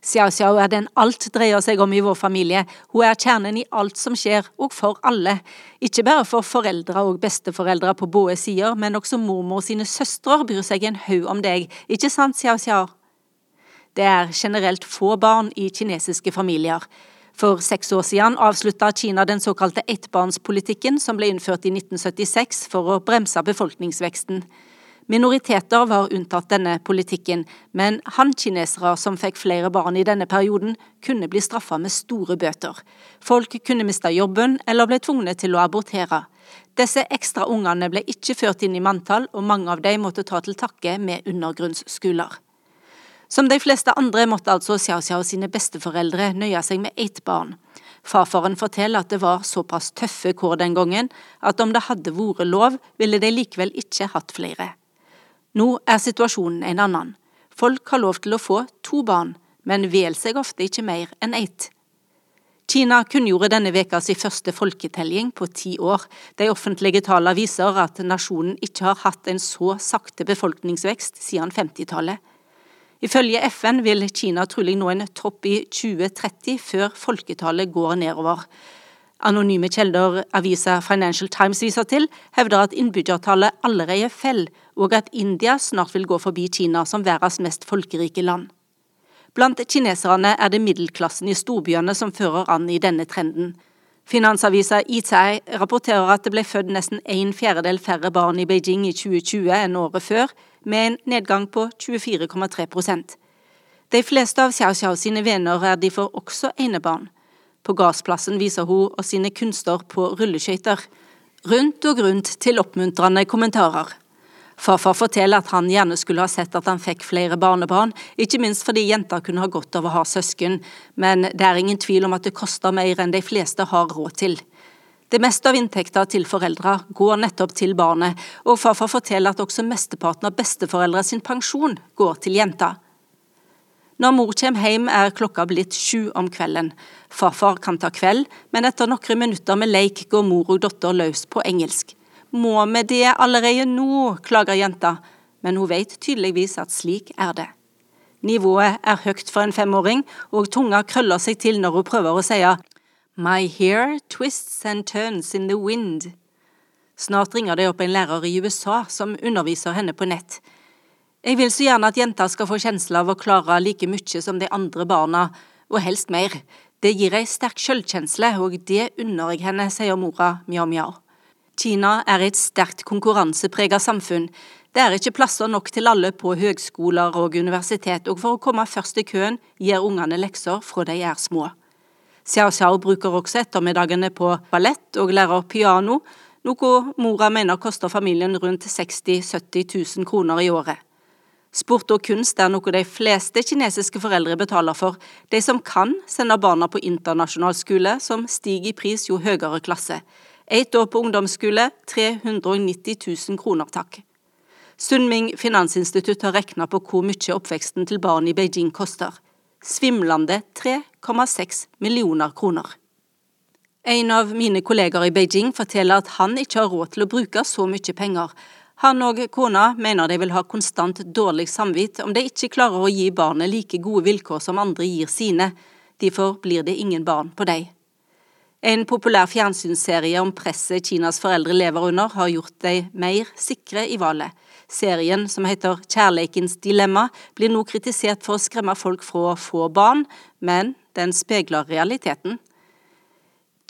Xiao Xiao er den alt dreier seg om i vår familie, hun er kjernen i alt som skjer, og for alle. Ikke bare for foreldre og besteforeldre på både sider, men også mormor og sine søstre bryr seg en haug om deg, ikke sant, Xiao Xiao? Det er generelt få barn i kinesiske familier. For seks år siden avslutta Kina den såkalte ettbarnspolitikken som ble innført i 1976 for å bremse befolkningsveksten. Minoriteter var unntatt denne politikken, men han-kinesere som fikk flere barn i denne perioden, kunne bli straffa med store bøter. Folk kunne miste jobben eller ble tvunget til å abortere. Disse ekstra ungene ble ikke ført inn i manntall, og mange av dem måtte ta til takke med undergrunnsskoler. Som de fleste andre måtte altså Xiao Xiao sine besteforeldre nøye seg med ett barn. Farfaren forteller at det var såpass tøffe kår den gangen at om det hadde vært lov, ville de likevel ikke hatt flere. Nå er situasjonen en annen. Folk har lov til å få to barn, men vel seg ofte ikke mer enn ett. Kina kunngjorde denne veka sin første folketelling på ti år. De offentlige tallene viser at nasjonen ikke har hatt en så sakte befolkningsvekst siden 50-tallet. Ifølge FN vil Kina trolig nå en topp i 2030 før folketallet går nedover. Anonyme kilder avisa Financial Times viser til, hevder at innbyggertallet allerede faller, og at India snart vil gå forbi Kina som verdens mest folkerike land. Blant kineserne er det middelklassen i storbyene som fører an i denne trenden. Finansavisa Itai rapporterer at det ble født nesten en fjerdedel færre barn i Beijing i 2020 enn året før, med en nedgang på 24,3% De fleste av Xiao Xiao sine venner er derfor også enebarn. På gassplassen viser hun og sine kunster på rulleskøyter. Rundt og rundt til oppmuntrende kommentarer. Farfar forteller at han gjerne skulle ha sett at han fikk flere barnebarn, ikke minst fordi jenter kunne ha godt av å ha søsken, men det er ingen tvil om at det koster mer enn de fleste har råd til. Det meste av inntekta til foreldra går nettopp til barnet, og farfar forteller at også mesteparten av besteforeldre sin pensjon går til jenta. Når mor kommer hjem er klokka blitt sju om kvelden. Farfar kan ta kveld, men etter noen minutter med leik går mor og datter løs på engelsk. Må vi det allerede nå, klager jenta, men hun vet tydeligvis at slik er det. Nivået er høyt for en femåring, og tunga krøller seg til når hun prøver å si My hair twists and turns in the wind. Snart ringer det opp en lærer i USA som underviser henne på nett. Jeg vil så gjerne at jenta skal få kjensle av å klare like mye som de andre barna, og helst mer. Det gir ei sterk sjølkjensle, og det unner jeg henne, sier mora mjau mjau. Kina er et sterkt konkurransepreget samfunn. Det er ikke plasser nok til alle på høgskoler og universitet, og for å komme først i køen gir ungene lekser fra de er små. Xiao Xiao bruker også ettermiddagene på ballett og lærer piano, noe mora mener koster familien rundt 60 000-70 000 kroner i året. Sport og kunst er noe de fleste kinesiske foreldre betaler for. De som kan, sender barna på internasjonal skole, som stiger i pris jo høyere klasse. Ett år på ungdomsskole 390 000 kroner, takk. Sunming finansinstitutt har regna på hvor mye oppveksten til barn i Beijing koster. Svimlende 3,6 millioner kroner. En av mine kolleger i Beijing forteller at han ikke har råd til å bruke så mye penger. Han og kona mener de vil ha konstant dårlig samvitt om de ikke klarer å gi barnet like gode vilkår som andre gir sine. Derfor blir det ingen barn på dem. En populær fjernsynsserie om presset Kinas foreldre lever under, har gjort dem mer sikre i valget. Serien, som heter Kjærleikens dilemma, blir nå kritisert for å skremme folk fra å få barn, men den speiler realiteten.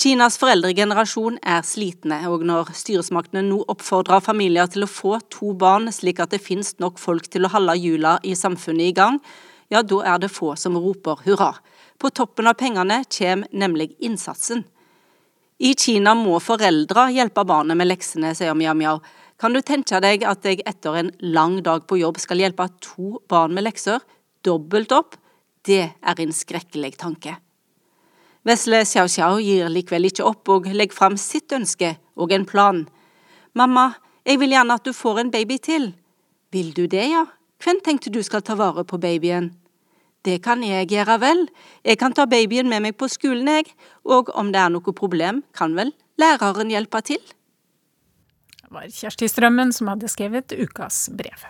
Kinas foreldregenerasjon er slitne, og når styresmaktene nå oppfordrer familier til å få to barn slik at det finnes nok folk til å holde hjula i samfunnet i gang, ja, da er det få som roper hurra. På toppen av pengene kommer nemlig innsatsen. I Kina må foreldre hjelpe barnet med leksene, sier Miao Miao. Kan du tenke deg at jeg etter en lang dag på jobb skal hjelpe to barn med lekser? Dobbelt opp? Det er en skrekkelig tanke. Vesle Xiao Xiao gir likevel ikke opp og legger fram sitt ønske og en plan. Mamma, jeg vil gjerne at du får en baby til. Vil du det, ja? Hvem tenkte du skal ta vare på babyen? Det kan jeg gjøre vel, jeg kan ta babyen med meg på skolen, jeg, og om det er noe problem, kan vel læreren hjelpe til? Det var Kjersti Strømmen som hadde skrevet ukas brev.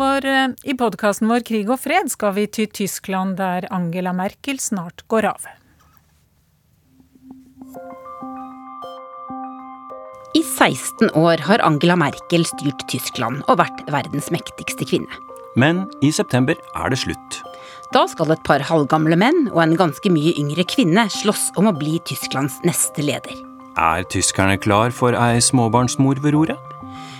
Vår, eh, I podkasten vår Krig og fred skal vi til Tyskland, der Angela Merkel snart går av. I 16 år har Angela Merkel styrt Tyskland og vært verdens mektigste kvinne. Men i september er det slutt. Da skal et par halvgamle menn og en ganske mye yngre kvinne slåss om å bli Tysklands neste leder. Er tyskerne klar for ei småbarnsmor ved roret?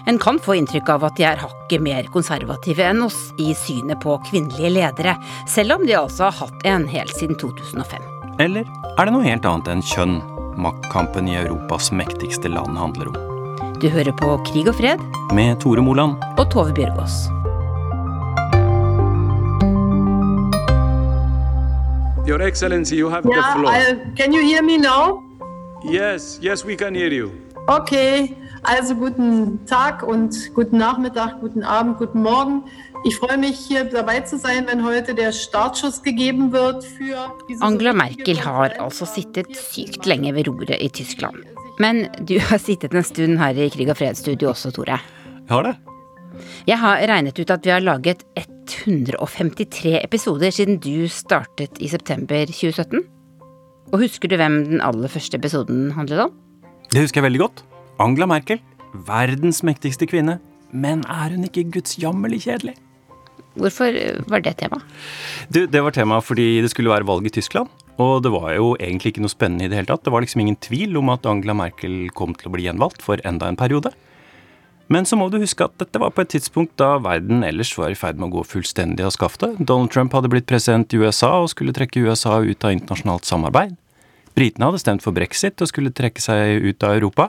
En kan få inntrykk av at de er hakket mer konservative enn oss i synet på kvinnelige ledere, selv om de altså har hatt en helt siden 2005. Eller er det noe helt annet enn kjønn maktkampen i Europas mektigste land handler om. Du hører på Krig og fred Med Tore Moland. og Tove Bjørgaas. Your Excellency, you have the Yeah, floor. I, can you hear me now? Yes, yes, we can hear you. Okay, also guten Tag und guten Nachmittag, guten Abend, guten Morgen. Ich freue mich, hier dabei zu sein, wenn heute der Startschuss gegeben wird für diese Angela Merkel har altså sittet sykt lenge ved roret i Tyskland. Men du har sittet en stund her i Krig og fred-studio også, Tore. Jeg har det. Jeg har regnet ut at vi har laget 153 episoder siden du startet i september 2017. Og husker du hvem den aller første episoden handlet om? Det husker jeg veldig godt. Angela Merkel. Verdens mektigste kvinne. Men er hun ikke gudsjammerlig kjedelig? Hvorfor var det tema? Du, det var tema fordi det skulle være valg i Tyskland. Og det var jo egentlig ikke noe spennende i det hele tatt. Det var liksom ingen tvil om at Angela Merkel kom til å bli gjenvalgt for enda en periode. Men så må du huske at dette var på et tidspunkt da verden ellers var i ferd med å gå fullstendig av skaftet. Donald Trump hadde blitt president i USA og skulle trekke USA ut av internasjonalt samarbeid. Britene hadde stemt for brexit og skulle trekke seg ut av Europa.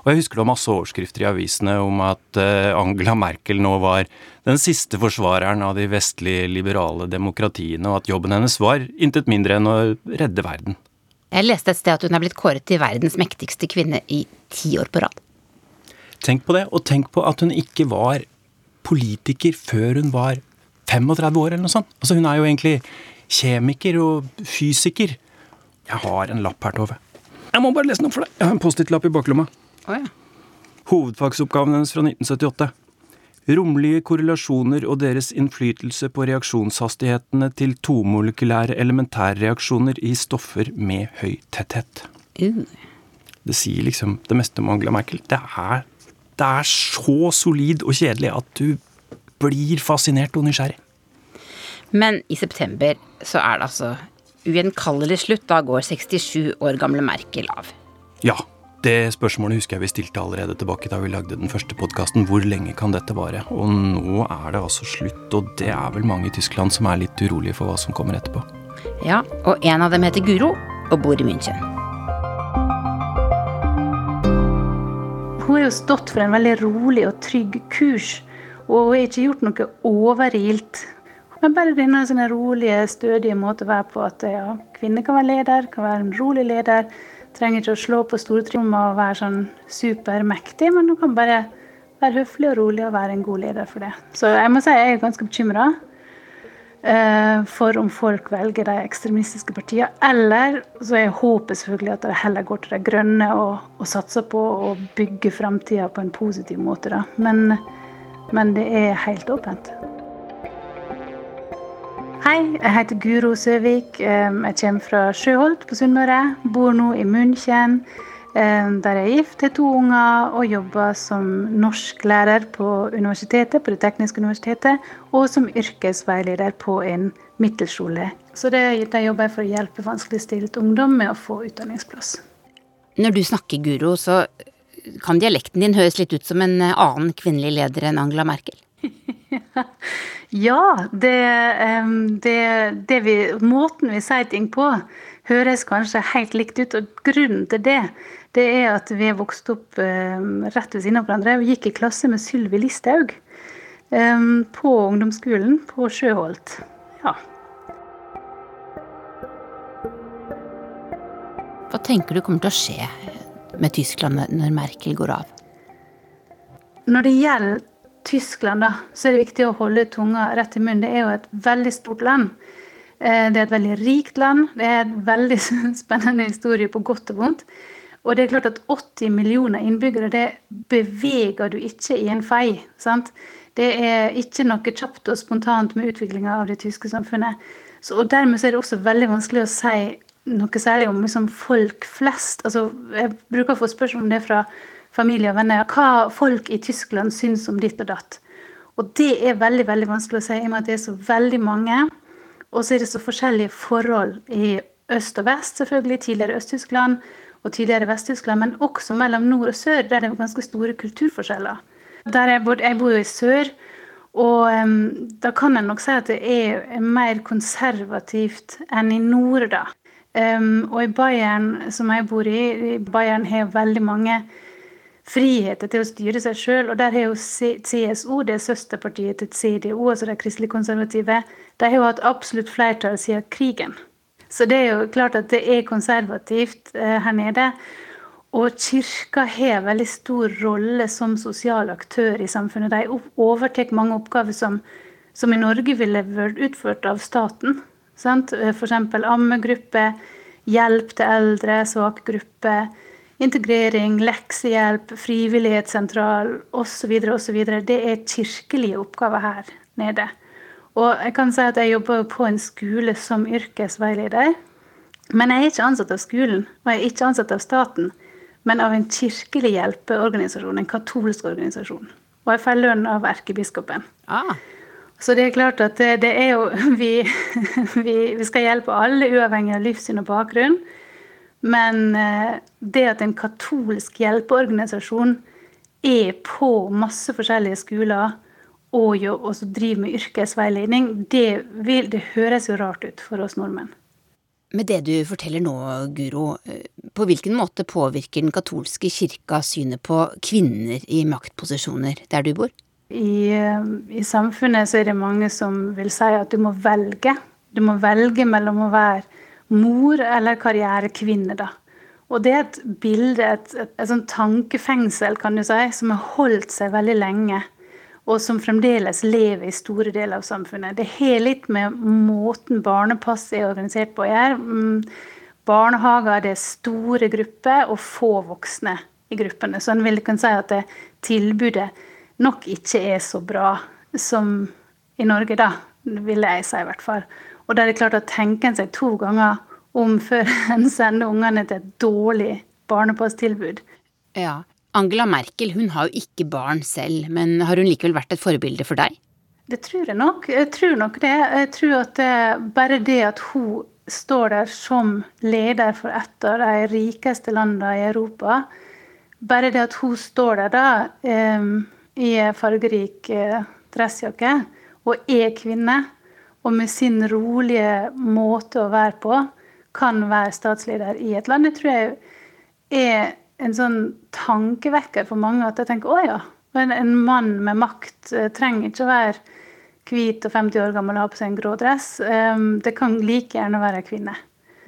Og jeg husker det var masse overskrifter i avisene om at eh, Angela Merkel nå var den siste forsvareren av de vestlige liberale demokratiene, og at jobben hennes var intet mindre enn å redde verden. Jeg leste et sted at hun er blitt kåret til verdens mektigste kvinne i ti år på rad. Tenk på det, og tenk på at hun ikke var politiker før hun var 35 år eller noe sånt. Altså Hun er jo egentlig kjemiker og fysiker. Jeg har en lapp her, Tove. Jeg må bare lese den opp for deg. Jeg har en Post-It-lapp i baklomma. Oh, ja. Hovedfagsoppgaven hennes fra 1978. Romlige korrelasjoner og deres innflytelse på reaksjonshastighetene til tomolekylære elementærreaksjoner i stoffer med høy tetthet. Uh. Det sier liksom det meste om Angela Merkel. Det er, det er så solid og kjedelig at du blir fascinert og nysgjerrig. Men i september så er det altså ugjenkallelig slutt. Da går 67 år gamle Merkel av. Ja, det spørsmålet husker jeg vi stilte allerede tilbake da vi lagde den første podkasten. Hvor lenge kan dette vare? Og nå er det altså slutt, og det er vel mange i Tyskland som er litt urolige for hva som kommer etterpå. Ja, og en av dem heter Guro og bor i München. Hun har jo stått for en veldig rolig og trygg kurs, og hun har ikke gjort noe overilt. Men bare denne sånne rolige, stødige måte å være på. At ja, kvinner kan være leder, kan være en rolig leder. Trenger ikke å slå på stortromma og være sånn supermektig, men hun kan bare være høflig og rolig og være en god leder for det. Så jeg må si jeg er ganske bekymra eh, for om folk velger de ekstremistiske partiene. Eller så er håpet selvfølgelig at de heller går til de grønne og, og satser på å bygge framtida på en positiv måte. Da. Men, men det er helt åpent. Hei, jeg heter Guro Søvik. Jeg kommer fra Sjøholt på Sunnmøre. Bor nå i München, der jeg er gift, har to unger og jobber som norsklærer på universitetet, på Det tekniske universitetet, og som yrkesveileder på en middelskole. Så det, der jobber jeg for å hjelpe vanskeligstilt ungdom med å få utdanningsplass. Når du snakker Guro, så kan dialekten din høres litt ut som en annen kvinnelig leder enn Angela Merkel? <laughs> Ja, det, det, det vi, måten vi sier ting på, høres kanskje helt likt ut. Og grunnen til det, det er at vi har vokst opp rett ved siden av hverandre og gikk i klasse med Sylvi Listhaug på ungdomsskolen på Sjøholt. Ja. Hva tenker du kommer til å skje med Tyskland når Merkel går av? Når det gjelder Tyskland, da, så er det viktig å holde tunga rett i munnen. Det er jo et veldig stort land. Det er et veldig rikt land. Det er en veldig <laughs> spennende historie på godt og vondt. Og det er klart at 80 millioner innbyggere, det beveger du ikke i en fei. sant? Det er ikke noe kjapt og spontant med utviklinga av det tyske samfunnet. Så, og Dermed er det også veldig vanskelig å si noe særlig om liksom, folk flest. Altså, jeg bruker å få spørsmål om det fra familie og venner. Hva folk i Tyskland syns om ditt og datt. Og det er veldig veldig vanskelig å si, i og med at det er så veldig mange. Og så er det så forskjellige forhold i øst og vest, selvfølgelig. Tidligere Øst-Tyskland og tidligere Vest-Tyskland, men også mellom nord og sør, der det er ganske store kulturforskjeller. Der jeg, bor, jeg bor jo i sør, og um, da kan en nok si at det er mer konservativt enn i nord, da. Um, og i Bayern, som jeg bor i, Bayern har veldig mange friheter til å styre seg sjøl. Og der har jo CSO, det er søsterpartiet til CDO, altså de kristelige konservative, de har jo hatt absolutt flertall siden krigen. Så det er jo klart at det er konservativt eh, her nede. Og kirka har veldig stor rolle som sosial aktør i samfunnet. De overtar mange oppgaver som, som, i Norge ville vært utført av staten. F.eks. ammegruppe, hjelp til eldre, svake grupper, integrering, leksehjelp, frivillighetssentral osv. osv. Det er kirkelige oppgaver her nede. Og jeg kan si at jeg jobber på en skole som yrkesveileder. Men jeg er ikke ansatt av skolen, og jeg er ikke ansatt av staten men av en kirkelig hjelpeorganisasjon, en katolsk organisasjon. Og jeg får lønn av erkebiskopen. Ah. Så det er klart at det, er jo <laughs> vi, vi, vi, skal hjelpe alle, uavhengig av livssyn og bakgrunn. Men eh, det at en katolsk hjelpeorganisasjon er på masse forskjellige skoler og, jo, og driver med yrkesveiledning, det, vil, det høres jo rart ut for oss nordmenn. Med det du forteller nå, Guro, eh, på hvilken måte påvirker den katolske kirka synet på kvinner i maktposisjoner der du bor? I, eh, I, samfunnet så er det mange som vil si at du må velge. Du må velge mellom å være mor eller karrierekvinne, da. Og det er et bilde, et, et, et sånn tankefengsel, kan du si, som har holdt seg veldig lenge og som fremdeles lever i store deler av samfunnet. Det har litt med måten barnepass er organisert på å gjøre. Mm, barnehager det er store grupper og få voksne i gruppene. Så en vil kunne si at det, tilbudet nok ikke er så bra som i Norge, da. Vil jeg si, i hvert fall. Og da er det klart å tenke en seg to ganger om før <laughs> en sender ungene til et dårlig barnepasstilbud. Ja, Angela Merkel hun har jo ikke barn selv, men har hun likevel vært et forbilde for deg? Det tror jeg nok. Jeg tror nok det. Jeg tror at det, bare det at hun står der som leder for et av de rikeste landene i Europa Bare det at hun står der da eh, i fargerik eh, dressjakke og er kvinne, og med sin rolige måte å være på, kan være statsleder i et land, det tror jeg er en sånn tankevekker for mange at jeg tenker å ja, en, en mann med makt uh, trenger ikke å være hvit og 50 år gammel og ha på seg en grå dress. Um, det kan like gjerne være ei kvinne.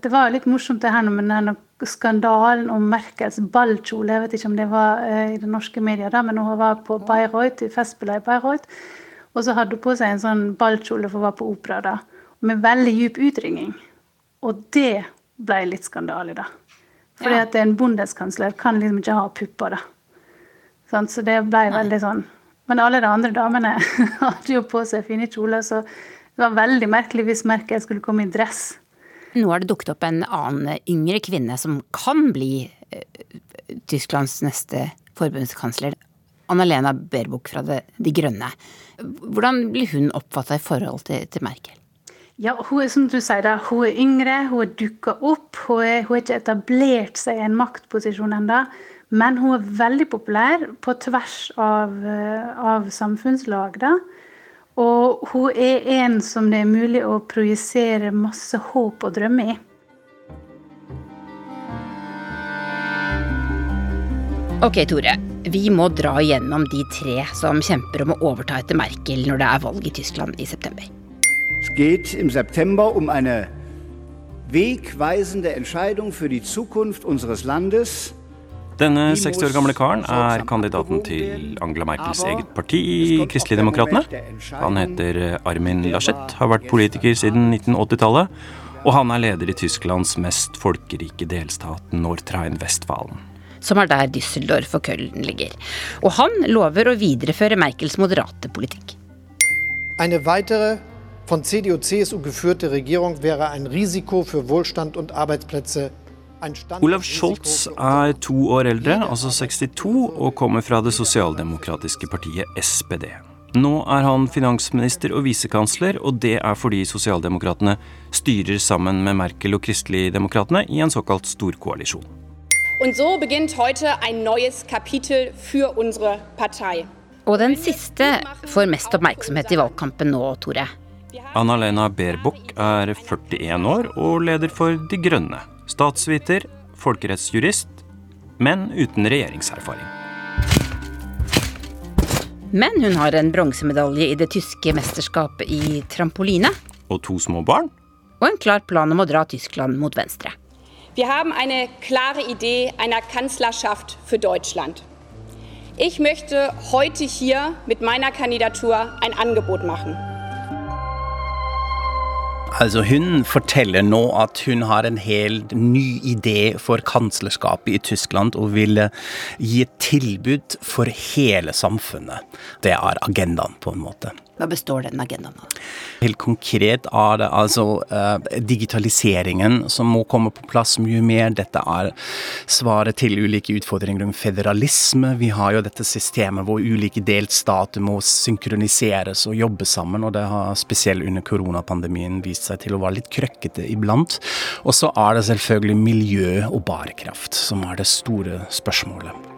Det var jo litt morsomt det her med denne skandalen om Merkels ballkjole. Jeg vet ikke om det var uh, i det norske media, da, men hun var på Bayreuth, i festspillene i Bayreuth. Og så hadde hun på seg en sånn ballkjole for å være på opera, da, med veldig dyp utringning. Og det ble litt skandale, da. Fordi ja. at en bondeskansler kan liksom ikke ha pupper, da. Sånn, så det ble veldig sånn. Men alle de andre damene <laughs> hadde jo på seg fine kjoler, så det var veldig merkelig hvis Merkel skulle komme i dress. Nå har det dukket opp en annen yngre kvinne som kan bli uh, Tysklands neste forbundskansler. Anna-Lena Baerbock fra De Grønne. Hvordan blir hun oppfatta i forhold til, til Merkel? Ja, hun er som du sier, da, hun er yngre, hun har dukka opp. Hun har ikke etablert seg i en maktposisjon ennå. Men hun er veldig populær på tvers av, eh, av samfunnslag. da. Og hun er en som det er mulig å projisere masse håp og drømmer i. Ok, Tore. Vi må dra igjennom de tre som kjemper om å overta etter Merkel når det er valg i Tyskland i september. Es geht im September um eine wegweisende Entscheidung für die Zukunft unseres Landes. Denne 60 år gamle karen er kandidaten til Angela Merkels eget parti, Kristeligdemokratene. Han heter Armin Laschet, har vært politiker siden 1980-tallet, og han er leder i Tysklands mest folkerike delstat, Nordrhein-Westfalen. Som er der Düsseldorf og Köln ligger. Og han lover å videreføre Merkels moderate politikk. Eine weitere von CDU-CSU geführte Regierung wäre ein Risiko für Wohlstand und Arbeitsplätze. Olav Scholz er to år eldre, altså 62, og kommer fra det sosialdemokratiske partiet SPD. Nå er han finansminister og visekansler, og det er fordi sosialdemokratene styrer sammen med Merkel og Kristeligdemokratene i en såkalt storkoalisjon. Og so beginnt heute ein neues Kapitel für unsere Partei. Og den siste får mest oppmerksomhet i valgkampen nå, Tore. Anna-Lena Baerbock er 41 år og leder for De Grønne. Statsviter, folkerettsjurist, men uten regjeringserfaring. Men hun har en bronsemedalje i det tyske mesterskapet i trampoline. Og to små barn. Og en klar plan om å dra Tyskland mot venstre. Wir haben eine klare Idee einer Kanzlerschaft für Deutschland. Ich möchte heute hier mit meiner Kandidatur ein Angebot machen. Altså Hun forteller nå at hun har en helt ny idé for kanslerskapet i Tyskland og vil gi et tilbud for hele samfunnet. Det er agendaen, på en. Hva består den agendaen av? Helt konkret er det altså uh, digitaliseringen som må komme på plass mye mer. Dette er svaret til ulike utfordringer om federalisme. Vi har jo dette systemet hvor ulike delstater må synkroniseres og jobbe sammen, og det har spesielt under koronapandemien vist seg til å være litt krøkkete iblant. Og så er det selvfølgelig miljø og bærekraft som er det store spørsmålet.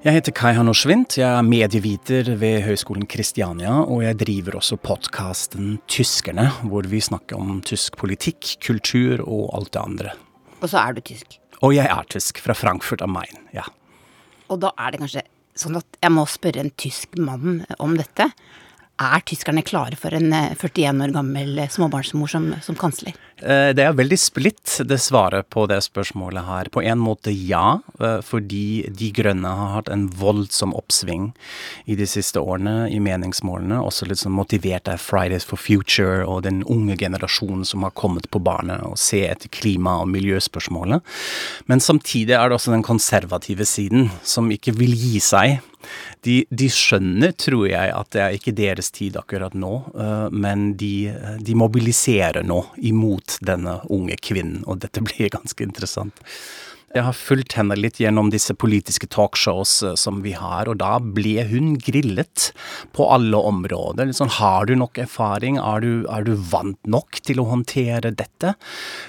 Jeg heter Kai Hanno Schwint, jeg er medieviter ved Høgskolen Kristiania, og jeg driver også podkasten Tyskerne, hvor vi snakker om tysk politikk, kultur og alt det andre. Og så er du tysk? Og jeg er tysk, fra Frankfurt am Main, ja. Og da er det kanskje sånn at jeg må spørre en tysk mann om dette. Er tyskerne klare for en 41 eh, år gammel småbarnsmor som, som kansler? Eh, det er veldig splitt, det svaret på det spørsmålet her. På en måte ja, fordi De Grønne har hatt en voldsom oppsving i de siste årene i meningsmålene. Også litt sånn motivert av Fridays for Future og den unge generasjonen som har kommet på barnet og se etter klima- og miljøspørsmålet. Men samtidig er det også den konservative siden som ikke vil gi seg de, de, skjønner, tror jeg, at det er ikke deres tid akkurat nå, uh, men de, de, mobiliserer nå imot denne unge kvinnen, og dette blir ganske interessant. Jeg har fulgt henne litt gjennom disse politiske talkshows eh, som vi har, og da ble hun grillet på alle områder. Liksom, har du nok erfaring? Er du, er du, vant nok til å håndtere dette?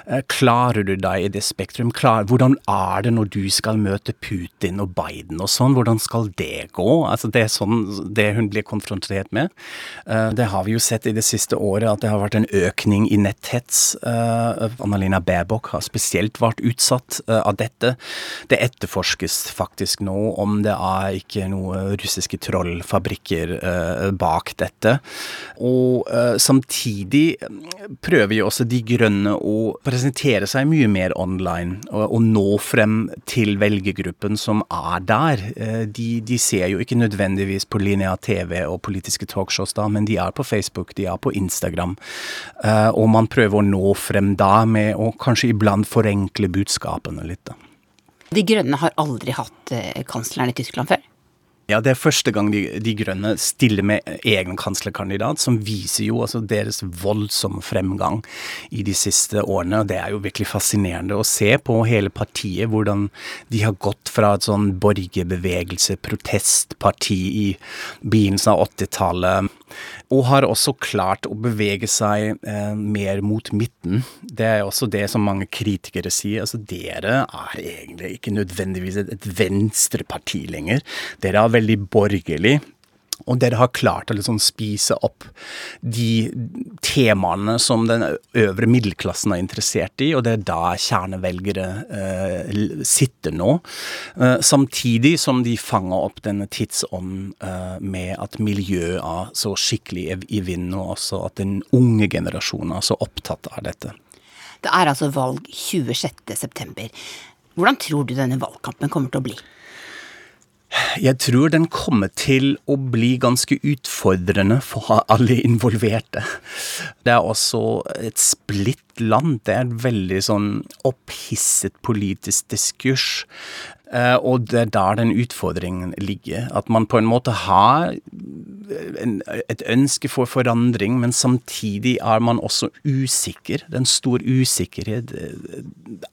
Eh, klarer du deg i det spektrum? Klar, hvordan er det når du skal møte Putin og Biden og sånn? Hvordan skal det gå? Altså, det er sånn det hun blir konfrontert med. Eh, det har vi jo sett i det siste året, at det har vært en økning i netthets. Annalena Baerbock har spesielt vært utsatt av dette dette. Det etterforskes faktisk nå om det er ikke noen russiske trollfabrikker eh, bak dette. Og eh, samtidig prøver jo også De Grønne å presentere seg mye mer online, og, og nå frem til velgergruppen som er der. Eh, de, de, ser jo ikke nødvendigvis på linja TV og politiske talkshows da, men de er på Facebook, de er på Instagram. og man prøver å nå frem da med å kanskje iblant forenkle budskapene litt. da. De Grønne har aldri hatt eh, kansleren i Tyskland før? Ja, det er første gang de, de Grønne stiller med egen kanslerkandidat, som viser jo altså deres voldsomme fremgang i de siste årene. og Det er jo virkelig fascinerende å se på hele partiet, hvordan de har gått fra et sånn borgerbevegelse, protestparti i begynnelsen av 80-tallet og har også klart å bevege seg eh, mer mot midten. Det er også det som mange kritikere sier. Altså, dere er egentlig ikke nødvendigvis et, et venstreparti lenger. Dere er veldig borgerlig. Og dere har klart å liksom spise opp de temaene som den øvre middelklassen er interessert i, og det er da kjernevelgere eh, sitter nå. Eh, samtidig som de fanger opp denne tidsånden eh, med at miljøet er så skikkelig i vinden, og også at den unge generasjonen er så opptatt av dette. Det er altså valg 26.9. Hvordan tror du denne valgkampen kommer til å bli? Jeg tror den kommer til å bli ganske utfordrende for alle involverte. Det er også et splitt land. Det er et veldig sånn opphisset politisk diskurs. Eh, og det er der den utfordringen ligger. At man på en måte har en, et ønske for forandring, men samtidig er man også usikker. Det er en stor usikkerhet, eh,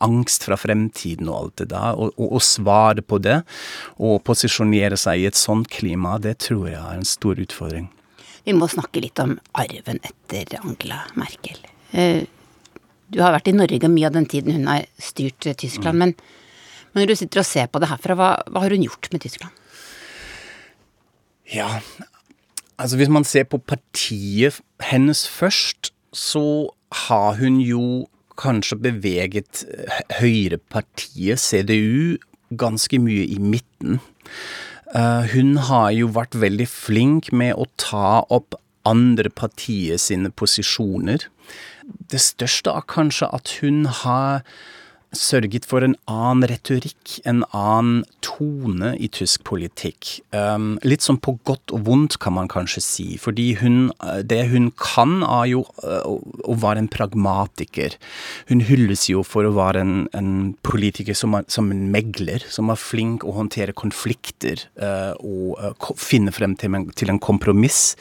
angst fra fremtiden og alt det der. Og å svare på det, og posisjonere seg i et sånt klima, det tror jeg er en stor utfordring. Vi må snakke litt om arven etter Angela Merkel. Eh, du har vært i Norge mye av den tiden hun har styrt Tyskland, mm. men men når du sitter og ser på det herfra, hva, hva har hun gjort med Tyskland? Ja, altså hvis man ser på partiet hennes først, så har hun jo kanskje beveget høyrepartiet, CDU, ganske mye i midten. Hun har jo vært veldig flink med å ta opp andre partier sine posisjoner. Det største er kanskje at hun har sørget for en annen retorikk, en annen tone i tysk politikk. Um, litt som på godt og vondt, kan man kanskje si. Fordi hun, det hun kan, er jo uh, å være en pragmatiker. Hun hylles jo for å være en, en politiker som, er, som, en megler, som er flink å håndtere konflikter uh, og finne frem til til en kompromiss.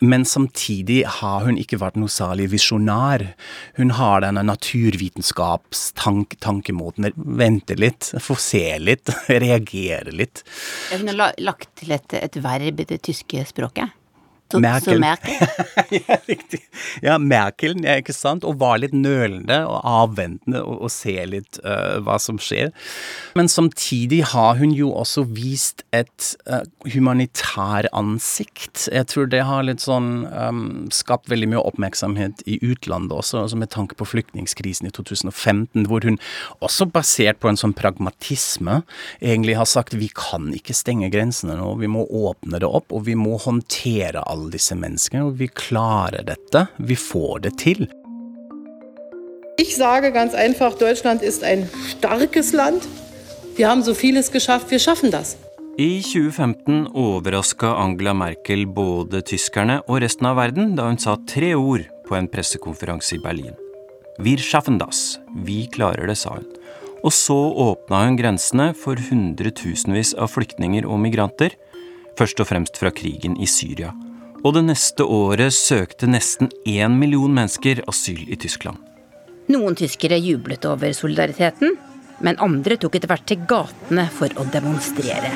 Men samtidig har hun ikke vært noe særlig visjonær. Hun har denne naturvitenskapstankemåten. tankemåten. Vente litt, få se litt, <laughs> reagere litt. Hun har lagt til et, et verb i det tyske språket? Så, Merkel. Så Merkel. <laughs> ja, riktig. Ja, Merkel, ja, ikke sant. Og var litt nølende og avventende og, og se litt uh, hva som skjer. Men samtidig har hun jo også vist et uh, humanitær ansikt. Jeg tror det har litt sånn um, skapt veldig mye oppmerksomhet i utlandet også, altså med tanke på flyktningkrisen i 2015, hvor hun også basert på en sånn pragmatisme egentlig har sagt vi kan ikke stenge grensene nå, vi må åpne det opp, og vi må håndtere alle alle disse menneskene, og vi klarer dette. Vi får det til. Ich sage ganz einfach, Deutschland ist ein starkes Land. Wir haben so vieles geschafft, wir schaffen das. I 2015 overraska Angela Merkel både tyskerne og resten av verden da hun sa tre ord på en pressekonferanse i Berlin. Wir schaffen das. Vi klarer det, sa hun. Og så åpna hun grensene for hundretusenvis av flyktninger og migranter, først og fremst fra krigen i Syria og det neste året søkte nesten én million mennesker asyl i Tyskland. Noen tyskere jublet over solidariteten, men andre tok etter hvert til gatene for å demonstrere.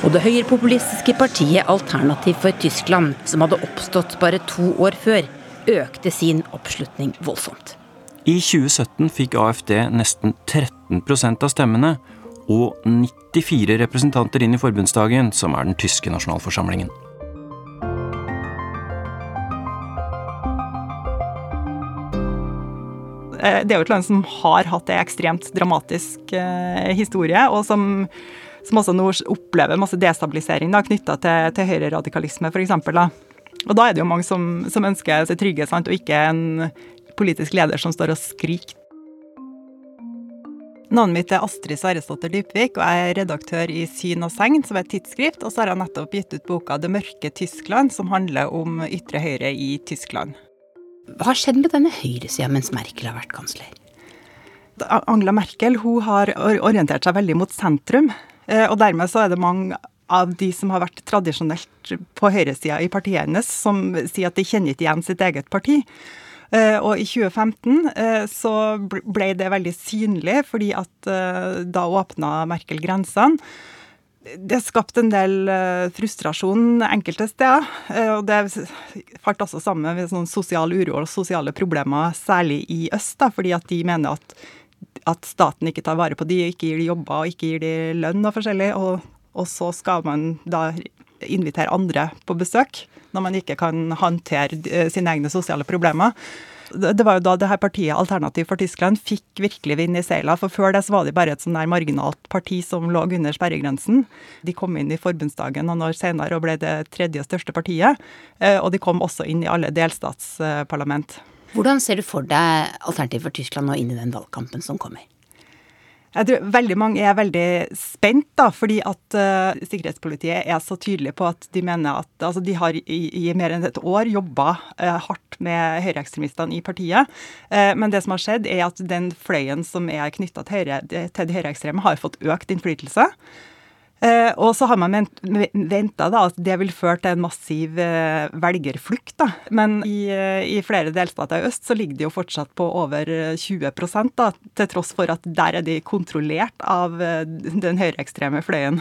Og det høyrepopulistiske partiet Alternativ for Tyskland, som hadde oppstått bare to år før, økte sin oppslutning voldsomt. I 2017 fikk AFD nesten 13% av stemmene, og 94 representanter inn i forbundsdagen, som er den tyske nasjonalforsamlingen. Eh, det er jo et land som har hatt en ekstremt dramatisk eh, historie, og som, som, også nå opplever masse destabilisering knytta til, til høyreradikalisme, f.eks. Og da er det jo mange som, som ønsker seg trygge, sant, og ikke en politisk leder som står og skriker Navnet mitt er Astrid Sverresdatter Dybvik, og jeg er redaktør i Syn og Segn, som er et tidsskrift. Og så har jeg nettopp gitt ut boka 'Det mørke Tyskland', som handler om ytre høyre i Tyskland. Hva har skjedd med denne høyresida mens Merkel har vært kansler? Angela Merkel hun har orientert seg veldig mot sentrum. Eh, og dermed så er det mange av de som har vært tradisjonelt på høyresida i partiet hennes, som sier at de kjenner ikke igjen sitt eget parti. Eh, og i 2015 eh, så ble det veldig synlig, fordi at eh, da åpna Merkel grensene. Det skapte en del frustrasjon enkelte steder. Og det falt også sammen med sånn sosial uro og sosiale problemer, særlig i øst, da, fordi at de mener at, at staten ikke tar vare på de, ikke gir de jobber og ikke gir de lønn og forskjellig. Og, og så skal man da invitere andre på besøk når man ikke kan håndtere eh, sine egne sosiale problemer. Det var jo da det her partiet Alternativ for Tyskland fikk virkelig vind i seila. For før det så var de bare et sånn der marginalt parti som lå under sperregrensen. De kom inn i forbundsdagen noen år senere og ble det tredje største partiet. Eh, og de kom også inn i alle delstatsparlament. Hvordan ser du for deg Alternativ for Tyskland nå inn i den valgkampen som kommer? Jeg tror veldig mange er veldig spent, da, fordi at uh, sikkerhetspolitiet er så tydelige på at de mener at altså, de har i, i mer enn et år jobba uh, hardt med høyreekstremistene i partiet. Uh, men det som har skjedd, er at den fløyen som er knytta til, høyre, til de høyreekstreme, har fått økt innflytelse. Eh, og så har man venta at det vil føre til en massiv eh, velgerflukt. Da. Men i, eh, i, flere delstater i øst så ligger de jo fortsatt på over 20 da, til tross for at der er de kontrollert av den høyreekstreme fløyen.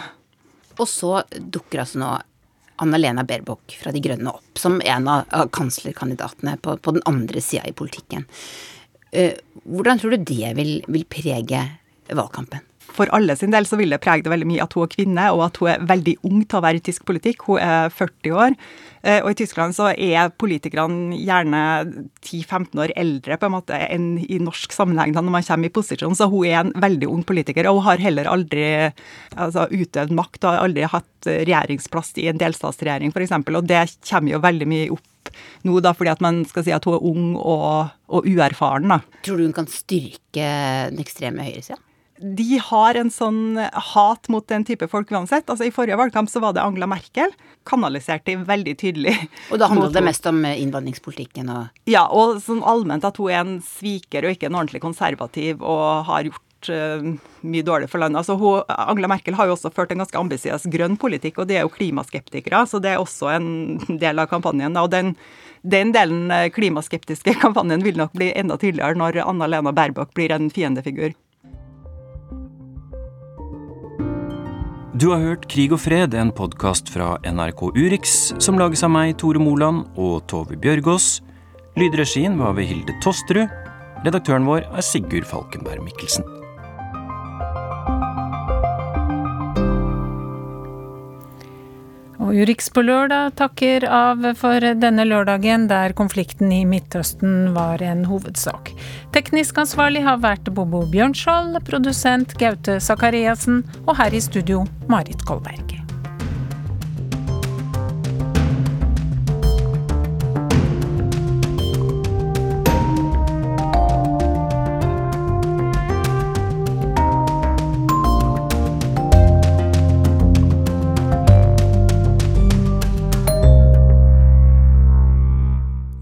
Og så dukker altså nå Anna-Lena Baerbock fra De Grønne opp som en av kanslerkandidatene på, på den andre sida i politikken. Hvordan tror du det vil, vil prege valgkampen? For alle sin del så vil det prege det veldig mye at hun er kvinne, og at hun er veldig ung til å være i tysk politikk. Hun er 40 år. Eh, og i Tyskland så er politikerne gjerne 10-15 år eldre på en måte enn i norsk sammenheng da når man kommer i posisjon, så hun er en veldig ung politiker. Og hun har heller aldri altså, utøvd makt og har aldri hatt regjeringsplass i en delstatsregjering f.eks. Og det kommer jo veldig mye opp nå, da, fordi at man skal si at hun er ung og, og uerfaren. Da. Tror du hun kan styrke den ekstreme høyresida? De har en sånn hat mot den type folk uansett. Altså I forrige valgkamp så var det Angela Merkel. Kanaliserte de veldig tydelig. Og da handlet det mest om innvandringspolitikken og Ja, og sånn allment at hun er en sviker og ikke en ordentlig konservativ og har gjort uh, mye dårlig for landet. Altså, hun, Angela Merkel har jo også ført en ganske ambisiøs grønn politikk, og de er jo klimaskeptikere, så det er også en del av kampanjen. Og den, den delen klimaskeptiske kampanjen vil nok bli enda tydeligere når Anna-Lena Baerbock blir en fiendefigur. Du har hørt Krig og fred, en podkast fra NRK Urix, som lages av meg, Tore Moland, og Tove Bjørgaas. Lydregien var ved Hilde Tosterud. Redaktøren vår er Sigurd Falkenberg Mikkelsen. Og Urix på lørdag takker av for denne lørdagen, der konflikten i Midtøsten var en hovedsak. Teknisk ansvarlig har vært Bobo Bjørnskjold, produsent Gaute Sakariassen, og her i studio Marit Kolberg.